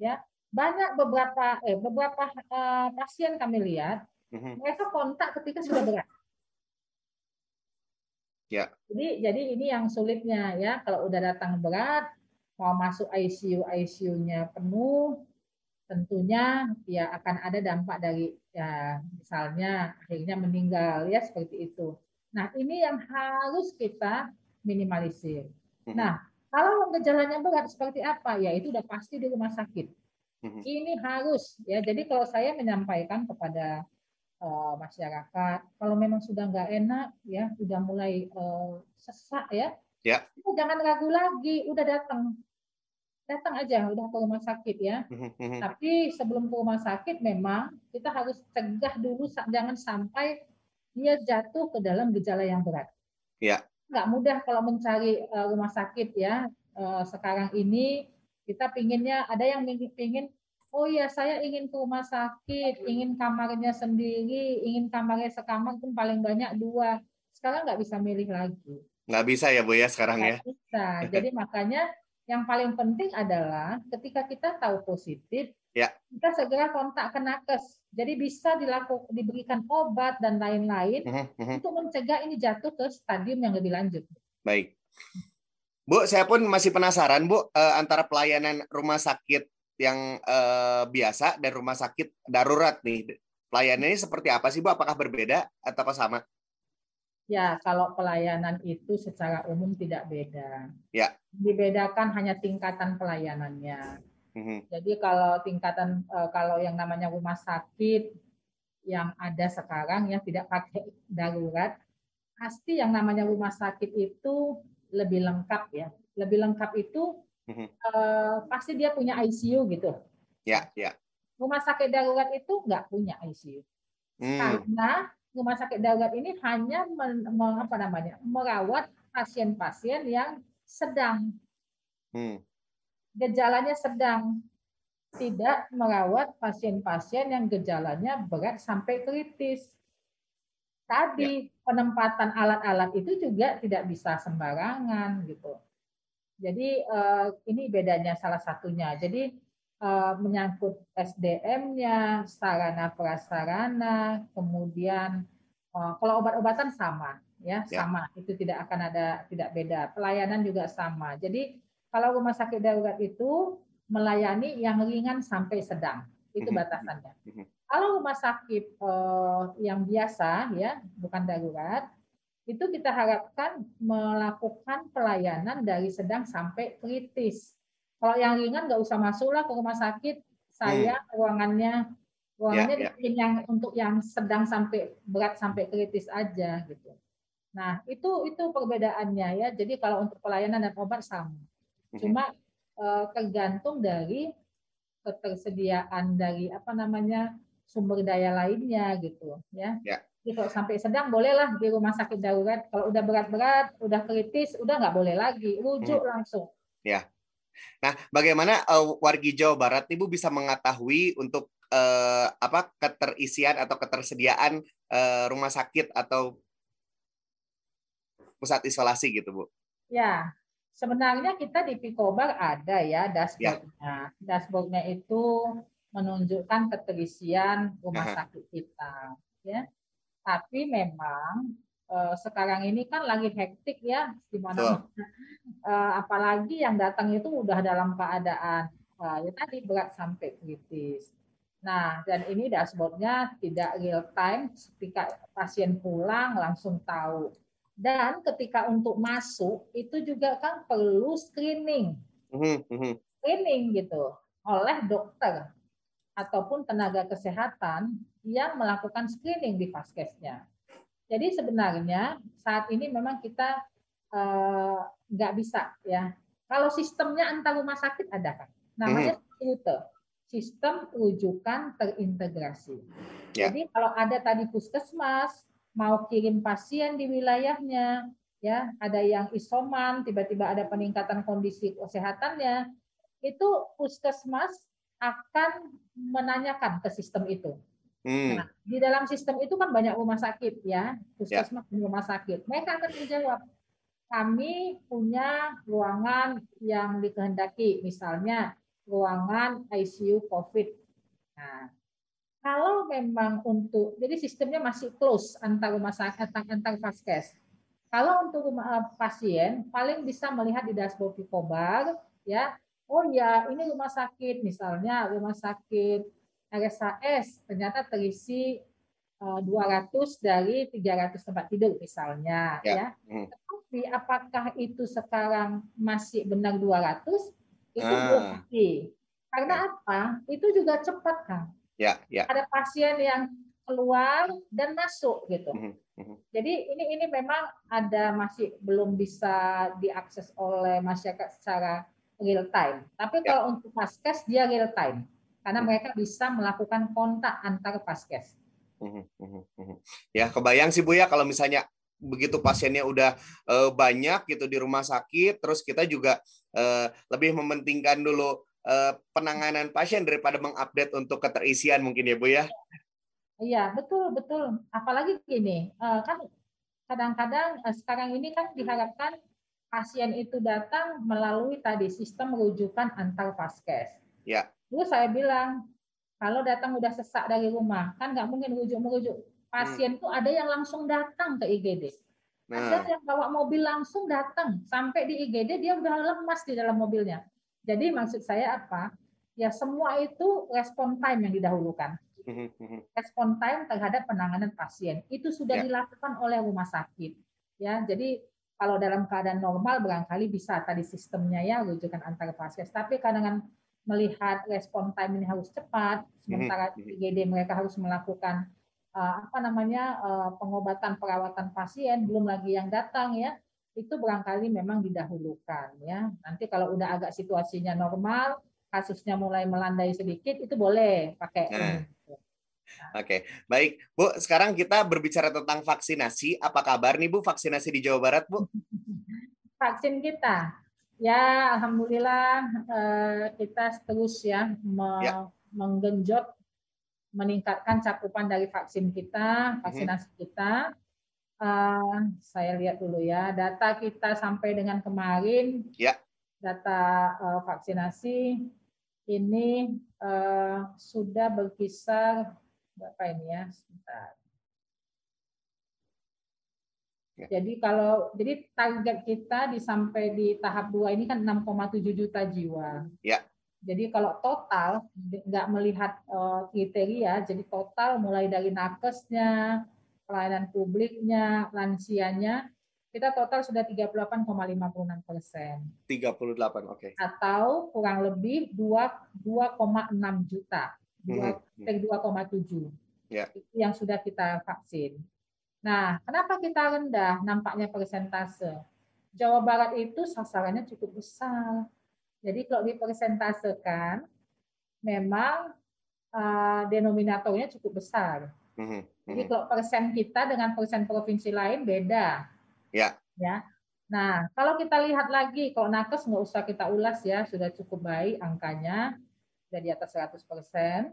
Ya, banyak beberapa eh beberapa uh, pasien kami lihat hmm. mereka kontak ketika sudah berat. Ya. Jadi jadi ini yang sulitnya ya kalau udah datang berat mau masuk ICU ICU-nya penuh tentunya ya akan ada dampak dari ya misalnya akhirnya meninggal ya seperti itu. Nah, ini yang harus kita minimalisir. Mhm. Nah, kalau gejalanya berat seperti apa? Ya, itu udah pasti di rumah sakit. Mhm. Ini harus ya. Jadi kalau saya menyampaikan kepada uh, masyarakat, kalau memang sudah nggak enak ya, sudah mulai uh, sesak ya, ya. jangan ragu lagi, udah datang, datang aja, udah ke rumah sakit ya. Mhm, Tapi sebelum ke rumah sakit, memang kita harus cegah dulu, jangan sampai dia jatuh ke dalam gejala yang berat. Ya. Nggak mudah kalau mencari uh, rumah sakit ya. Uh, sekarang ini kita pinginnya ada yang pingin oh ya saya ingin ke rumah sakit, ingin kamarnya sendiri, ingin kamarnya sekamar pun paling banyak dua. Sekarang nggak bisa milih lagi. Nggak bisa ya Bu ya sekarang nggak ya? bisa. Jadi makanya yang paling penting adalah ketika kita tahu positif, ya. kita segera kontak ke nakes. Jadi bisa dilakukan diberikan obat dan lain-lain uh -huh. untuk mencegah ini jatuh ke stadium yang lebih lanjut. Baik. Bu, saya pun masih penasaran Bu eh, antara pelayanan rumah sakit yang eh, biasa dan rumah sakit darurat nih. Pelayanannya seperti apa sih Bu? Apakah berbeda atau sama? Ya, kalau pelayanan itu secara umum tidak beda. Ya. Dibedakan hanya tingkatan pelayanannya. Mm-hmm. Jadi kalau tingkatan eh, kalau yang namanya rumah sakit yang ada sekarang yang tidak pakai darurat, pasti yang namanya rumah sakit itu lebih lengkap ya. Lebih lengkap itu mm-hmm. eh, pasti dia punya ICU gitu. Ya, ya. Rumah sakit darurat itu nggak punya ICU. Mm. Karena rumah sakit darurat ini hanya men, apa namanya merawat pasien-pasien yang sedang hmm. Gejalanya sedang tidak merawat pasien-pasien yang gejalanya berat sampai kritis. Tadi ya. penempatan alat-alat itu juga tidak bisa sembarangan gitu. Jadi eh, ini bedanya salah satunya. Jadi eh, menyangkut SDM-nya, sarana prasarana, kemudian eh, kalau obat-obatan sama ya, Ya. sama. Itu tidak akan ada tidak beda. Pelayanan juga sama. Jadi kalau rumah sakit darurat itu melayani yang ringan sampai sedang. Itu Mhm. batasannya. Mhm. Kalau rumah sakit eh, yang biasa ya, bukan darurat, itu kita harapkan melakukan pelayanan dari sedang sampai kritis. Kalau yang ringan nggak usah masuklah ke rumah sakit, saya ruangannya ruangannya Hmm. Ya, ya. dibikin yang untuk yang sedang sampai berat sampai kritis aja gitu. Nah itu itu perbedaannya ya. Jadi kalau untuk pelayanan dan obat sama, Mhm. Cuma eh, tergantung dari ketersediaan dari apa namanya sumber daya lainnya gitu ya. Ya. Jadi kalau sampai sedang bolehlah di rumah sakit darurat. Kalau udah berat-berat, udah kritis, udah nggak boleh lagi, rujuk Hmm. langsung. Nah, bagaimana eh, wargi Jawa Barat nih Bu bisa mengetahui untuk eh, apa keterisian atau ketersediaan eh, rumah sakit atau pusat isolasi gitu Bu? Ya, sebenarnya kita di Picobar ada ya dashboardnya. Dashboardnya itu menunjukkan keterisian rumah Aha. sakit kita, ya. Tapi memang eh, sekarang ini kan lagi hektik ya, di mana eh, apalagi yang datang itu udah dalam keadaan eh, ya tadi berat sampai kritis. Nah, dan ini dashboardnya tidak real time, ketika pasien pulang langsung tahu. Dan ketika untuk masuk itu juga kan perlu screening, Mhm, mhm. screening gitu oleh dokter ataupun tenaga kesehatan yang melakukan screening di vaskesnya. Jadi sebenarnya saat ini memang kita eh, nggak bisa ya. Kalau sistemnya antar rumah sakit ada kan, namanya rute, sistem rujukan terintegrasi. Ya. Jadi kalau ada tadi puskesmas mau kirim pasien di wilayahnya, ya ada yang isoman, tiba-tiba ada peningkatan kondisi kesehatannya, itu puskesmas akan menanyakan ke sistem itu. Hmm, Nah, di dalam sistem itu kan banyak rumah sakit ya, puskesmas dan rumah sakit. Mereka akan menjawab, kami punya ruangan yang dikehendaki, misalnya ruangan ICU COVID. Nah, kalau memang untuk, jadi sistemnya masih close antar rumah sakit, antar, antar vaskes. Kalau untuk rumah eh, pasien, paling bisa melihat di dashboard Picobar, ya, oh ya ini rumah sakit, misalnya rumah sakit RSAS ternyata terisi eh, 200 dari 300 tempat tidur misalnya Ya. ya. Mhm. Tapi apakah itu sekarang masih benar 200? Itu Ah. belum pasti. Karena apa? Itu juga cepat kan. Ya, ya. Ada pasien yang keluar dan masuk gitu. Mhm, mhm. Jadi ini ini memang ada masih belum bisa diakses oleh masyarakat secara real time. Tapi Ya. kalau untuk vaskes dia real time karena Hmm. mereka bisa melakukan kontak antar vaskes. Mhm, mhm. Ya, kebayang sih Bu ya kalau misalnya begitu pasiennya udah eh, banyak gitu di rumah sakit, terus kita juga eh, lebih mementingkan dulu penanganan pasien daripada mengupdate untuk keterisian mungkin ya Bu ya. Iya, betul, betul. Apalagi gini, eh, kan kadang-kadang eh, sekarang ini kan diharapkan pasien itu datang melalui tadi sistem rujukan antar vaskes. Ya. Dulu saya bilang, kalau datang udah sesak dari rumah, kan nggak mungkin rujuk-merujuk. Pasien tuh ada yang langsung datang ke IGD. Ada Nah, yang bawa mobil langsung datang. Sampai di IGD dia udah lemas di dalam mobilnya. Jadi maksud saya apa? Ya semua itu respon time yang didahulukan mhm, mhm. respon time terhadap penanganan pasien itu sudah Ya. dilakukan oleh rumah sakit ya jadi kalau dalam keadaan normal barangkali bisa tadi sistemnya ya rujukan antar vaskes tapi kadang melihat respon time ini harus cepat sementara Mhm, mhm. IGD mereka harus melakukan eh, apa namanya eh, pengobatan perawatan pasien belum lagi yang datang ya itu barangkali memang didahulukan ya nanti kalau udah agak situasinya normal kasusnya mulai melandai sedikit itu boleh pakai Nah. ini. Oke, baik Bu. Sekarang kita berbicara tentang vaksinasi. Apa kabar nih Bu vaksinasi di Jawa Barat Bu? [laughs] vaksin kita. Ya, alhamdulillah eh, kita terus ya, me- Ya. menggenjot meningkatkan cakupan dari vaksin kita, vaksinasi kita. Eh, saya lihat dulu ya, data kita sampai dengan kemarin, Ya. data eh, vaksinasi ini eh, sudah berkisar berapa ini ya? Sebentar. Ya. Jadi kalau jadi target kita di sampai di tahap dua ini kan 6,7 juta jiwa. Ya. Jadi kalau total nggak melihat uh, kriteria, jadi total mulai dari nakesnya, pelayanan publiknya, lansianya, kita total sudah 38,56 persen. 38, oke. Okay. Atau kurang lebih 2,6 juta, 2, 2,7. Ya. Itu yang sudah kita vaksin. Nah, kenapa kita rendah nampaknya persentase? Jawa Barat itu sasarannya cukup besar. Jadi kalau dipersentasekan, memang uh, denominatornya cukup besar. Mm-hmm. Jadi kalau persen kita dengan persen provinsi lain beda. Ya. Ya. Nah, kalau kita lihat lagi, kalau nakes nggak usah kita ulas ya, sudah cukup baik angkanya, sudah di atas 100 persen.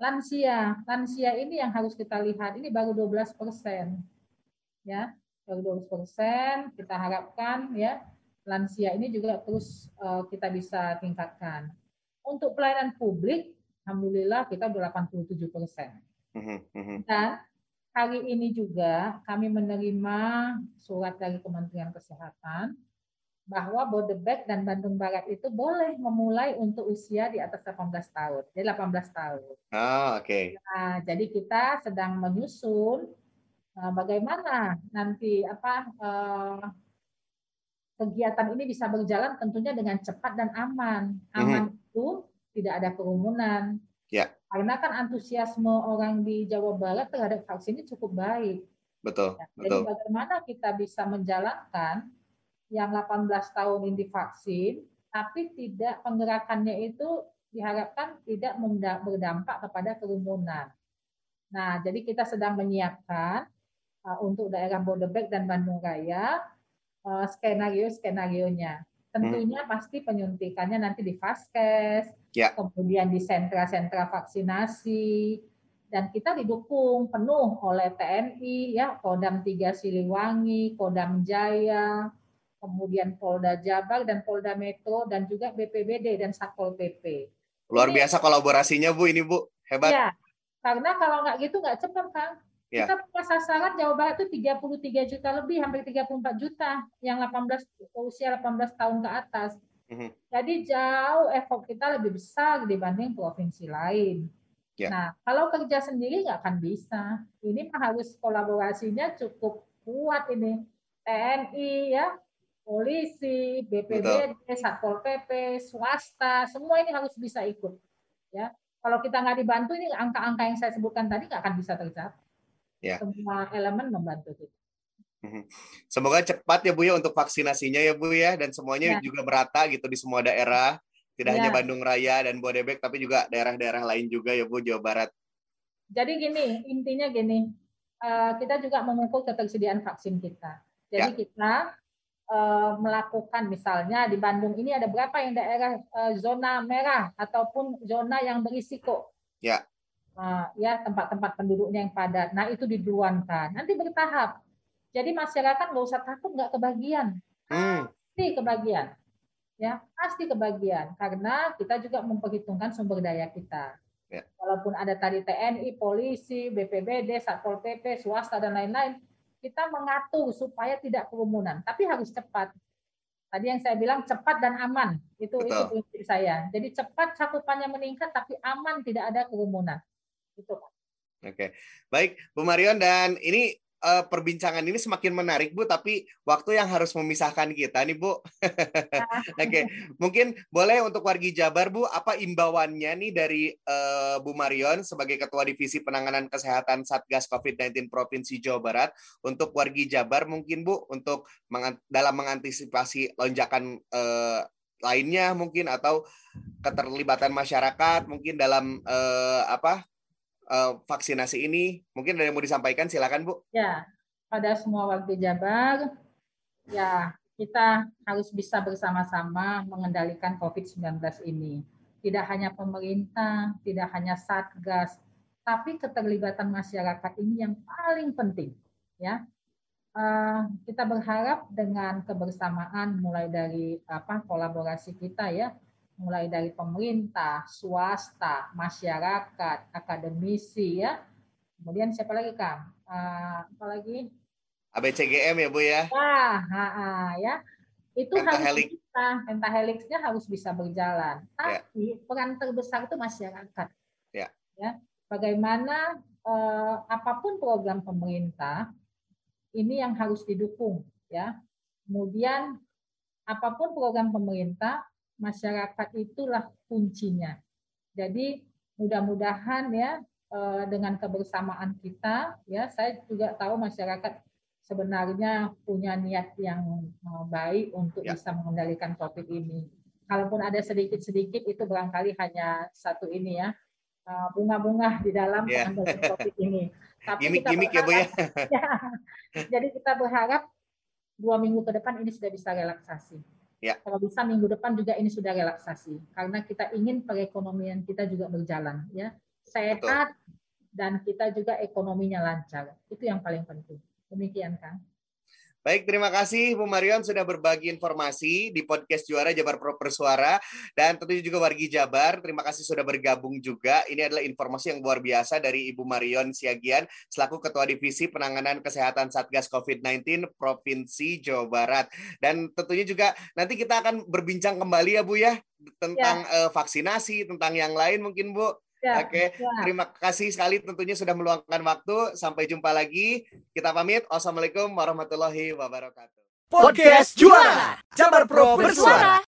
Lansia, lansia ini yang harus kita lihat, ini baru 12 persen. Ya, baru 12 persen, kita harapkan ya lansia ini juga terus uh, kita bisa tingkatkan. Untuk pelayanan publik, Alhamdulillah kita udah 87 persen. Mhm, mhm. Dan hari ini juga kami menerima surat dari Kementerian Kesehatan bahwa Bodebek dan Bandung Barat itu boleh memulai untuk usia di atas 18 tahun. Jadi 18 tahun. Ah, oke. Okay. Nah, jadi kita sedang menyusun uh, bagaimana nanti apa uh, kegiatan ini bisa berjalan tentunya dengan cepat dan aman. Aman mm-hmm. itu tidak ada kerumunan. Karena kan antusiasme orang di Jawa Barat terhadap vaksin ini cukup baik. Betul. Ya, betul. Jadi bagaimana kita bisa menjalankan yang 18 tahun ini divaksin, tapi tidak penggerakannya itu diharapkan tidak berdampak kepada kerumunan. Nah, jadi kita sedang menyiapkan uh, untuk daerah Bodebek dan Bandung Raya uh, skenario-skenarionya. Tentunya hmm. pasti penyuntikannya nanti di Vaskes, ya. kemudian di sentra-sentra vaksinasi, dan kita didukung penuh oleh TNI, ya Kodam 3 Siliwangi, Kodam Jaya, kemudian Polda Jabar dan Polda Metro dan juga BPBD dan Satpol PP. Luar ini, biasa kolaborasinya Bu ini Bu, hebat. Ya, karena kalau nggak gitu nggak cepat kan. Ya. Kita punya sasaran Jawa Barat itu 33 juta lebih, hampir 34 juta yang 18 usia 18 tahun ke atas. Mm-hmm. Jadi jauh effort kita lebih besar dibanding provinsi lain. Ya. Nah, kalau kerja sendiri nggak akan bisa. Ini harus kolaborasinya cukup kuat ini. TNI ya, polisi, BPBD, Satpol PP, swasta, semua ini harus bisa ikut. Ya, kalau kita nggak dibantu ini angka-angka yang saya sebutkan tadi nggak akan bisa tercapai. Ya. Semua elemen membantu kita. Mhm. Semoga cepat ya Bu ya untuk vaksinasinya ya Bu ya dan semuanya ya. juga merata gitu di semua daerah. Tidak ya. hanya Bandung Raya dan Bodebek tapi juga daerah-daerah lain juga ya Bu Jawa Barat. Jadi gini, intinya gini, eh, kita juga mengukur ketersediaan vaksin kita. Jadi ya. kita Eh, melakukan misalnya di Bandung ini ada berapa yang daerah uh, zona merah ataupun zona yang berisiko. Ya. Ya tempat-tempat penduduknya yang padat. Nah itu diduluankan. Nanti bertahap. Jadi masyarakat nggak usah takut nggak kebagian. Hmm. Pasti kebagian. Ya pasti kebagian karena kita juga memperhitungkan sumber daya kita. Ya. Walaupun ada tadi TNI, polisi, BPBD, satpol pp, swasta dan lain-lain, kita mengatur supaya tidak kerumunan, tapi harus cepat. Tadi yang saya bilang cepat dan aman, itu Betul. itu prinsip saya. Jadi cepat cakupannya meningkat, tapi aman tidak ada kerumunan. Itu. Oke, baik Bu Marion dan ini uh, perbincangan ini semakin menarik Bu, tapi waktu yang harus memisahkan kita nih Bu. [laughs] Oke, okay. mungkin boleh untuk wargi Jabar Bu, apa imbauannya nih dari uh, Bu Marion sebagai Ketua Divisi Penanganan Kesehatan Satgas COVID-19 Provinsi Jawa Barat untuk wargi Jabar mungkin Bu untuk meng dalam mengantisipasi lonjakan uh, lainnya mungkin atau keterlibatan masyarakat mungkin dalam uh, apa uh, vaksinasi ini. Mungkin ada yang mau disampaikan, silakan Bu. Ya, pada semua warga Jabar, ya kita harus bisa bersama-sama mengendalikan COVID-19 ini. Tidak hanya pemerintah, tidak hanya Satgas, tapi keterlibatan masyarakat ini yang paling penting. Ya, uh, kita berharap dengan kebersamaan mulai dari apa kolaborasi kita ya mulai dari pemerintah, swasta, masyarakat, akademisi ya. Kemudian siapa lagi Kang? Uh, apa lagi? ABCGM ya Bu ya. Nah, ha, ha, ya. Itu Pentahelix. harus bisa, pentahelixnya harus bisa berjalan. Ya. Tapi peran terbesar itu masyarakat. Ya. Ya. Bagaimana eh, apa pun program pemerintah ini yang harus didukung, ya. Kemudian apa pun program pemerintah, masyarakat itulah kuncinya. Jadi mudah-mudahan ya eh, dengan kebersamaan kita, ya saya juga tahu masyarakat sebenarnya punya niat yang eh, baik untuk Ya. bisa mengendalikan COVID ini. Kalaupun ada sedikit-sedikit itu barangkali hanya satu ini ya eh, bunga-bunga di dalam Ya. pengendalian COVID ini. [laughs] Tapi kita Gimik-gimik ya Bu ya. [laughs] Ya. Jadi kita berharap dua minggu ke depan ini sudah bisa relaksasi. Ya. Kalau bisa minggu depan juga ini sudah relaksasi. Karena kita ingin perekonomian kita juga berjalan, ya sehat dan kita juga ekonominya lancar. Itu yang paling penting. Demikian Kang. Baik, terima kasih Bu Marion sudah berbagi informasi di podcast Juara Jabar Pro Persuara dan tentunya juga wargi Jabar. Terima kasih sudah bergabung juga. Ini adalah informasi yang luar biasa dari Ibu Marion Siagian selaku Ketua Divisi Penanganan Kesehatan Satgas COVID-19 Provinsi Jawa Barat. Dan tentunya juga nanti kita akan berbincang kembali ya Bu ya tentang eh, vaksinasi, tentang yang lain mungkin Bu. Ya, Oke, ya. terima kasih sekali tentunya sudah meluangkan waktu. Sampai jumpa lagi. Kita pamit. Wassalamualaikum warahmatullahi wabarakatuh. Podcast Juara Jabar Pro Bersuara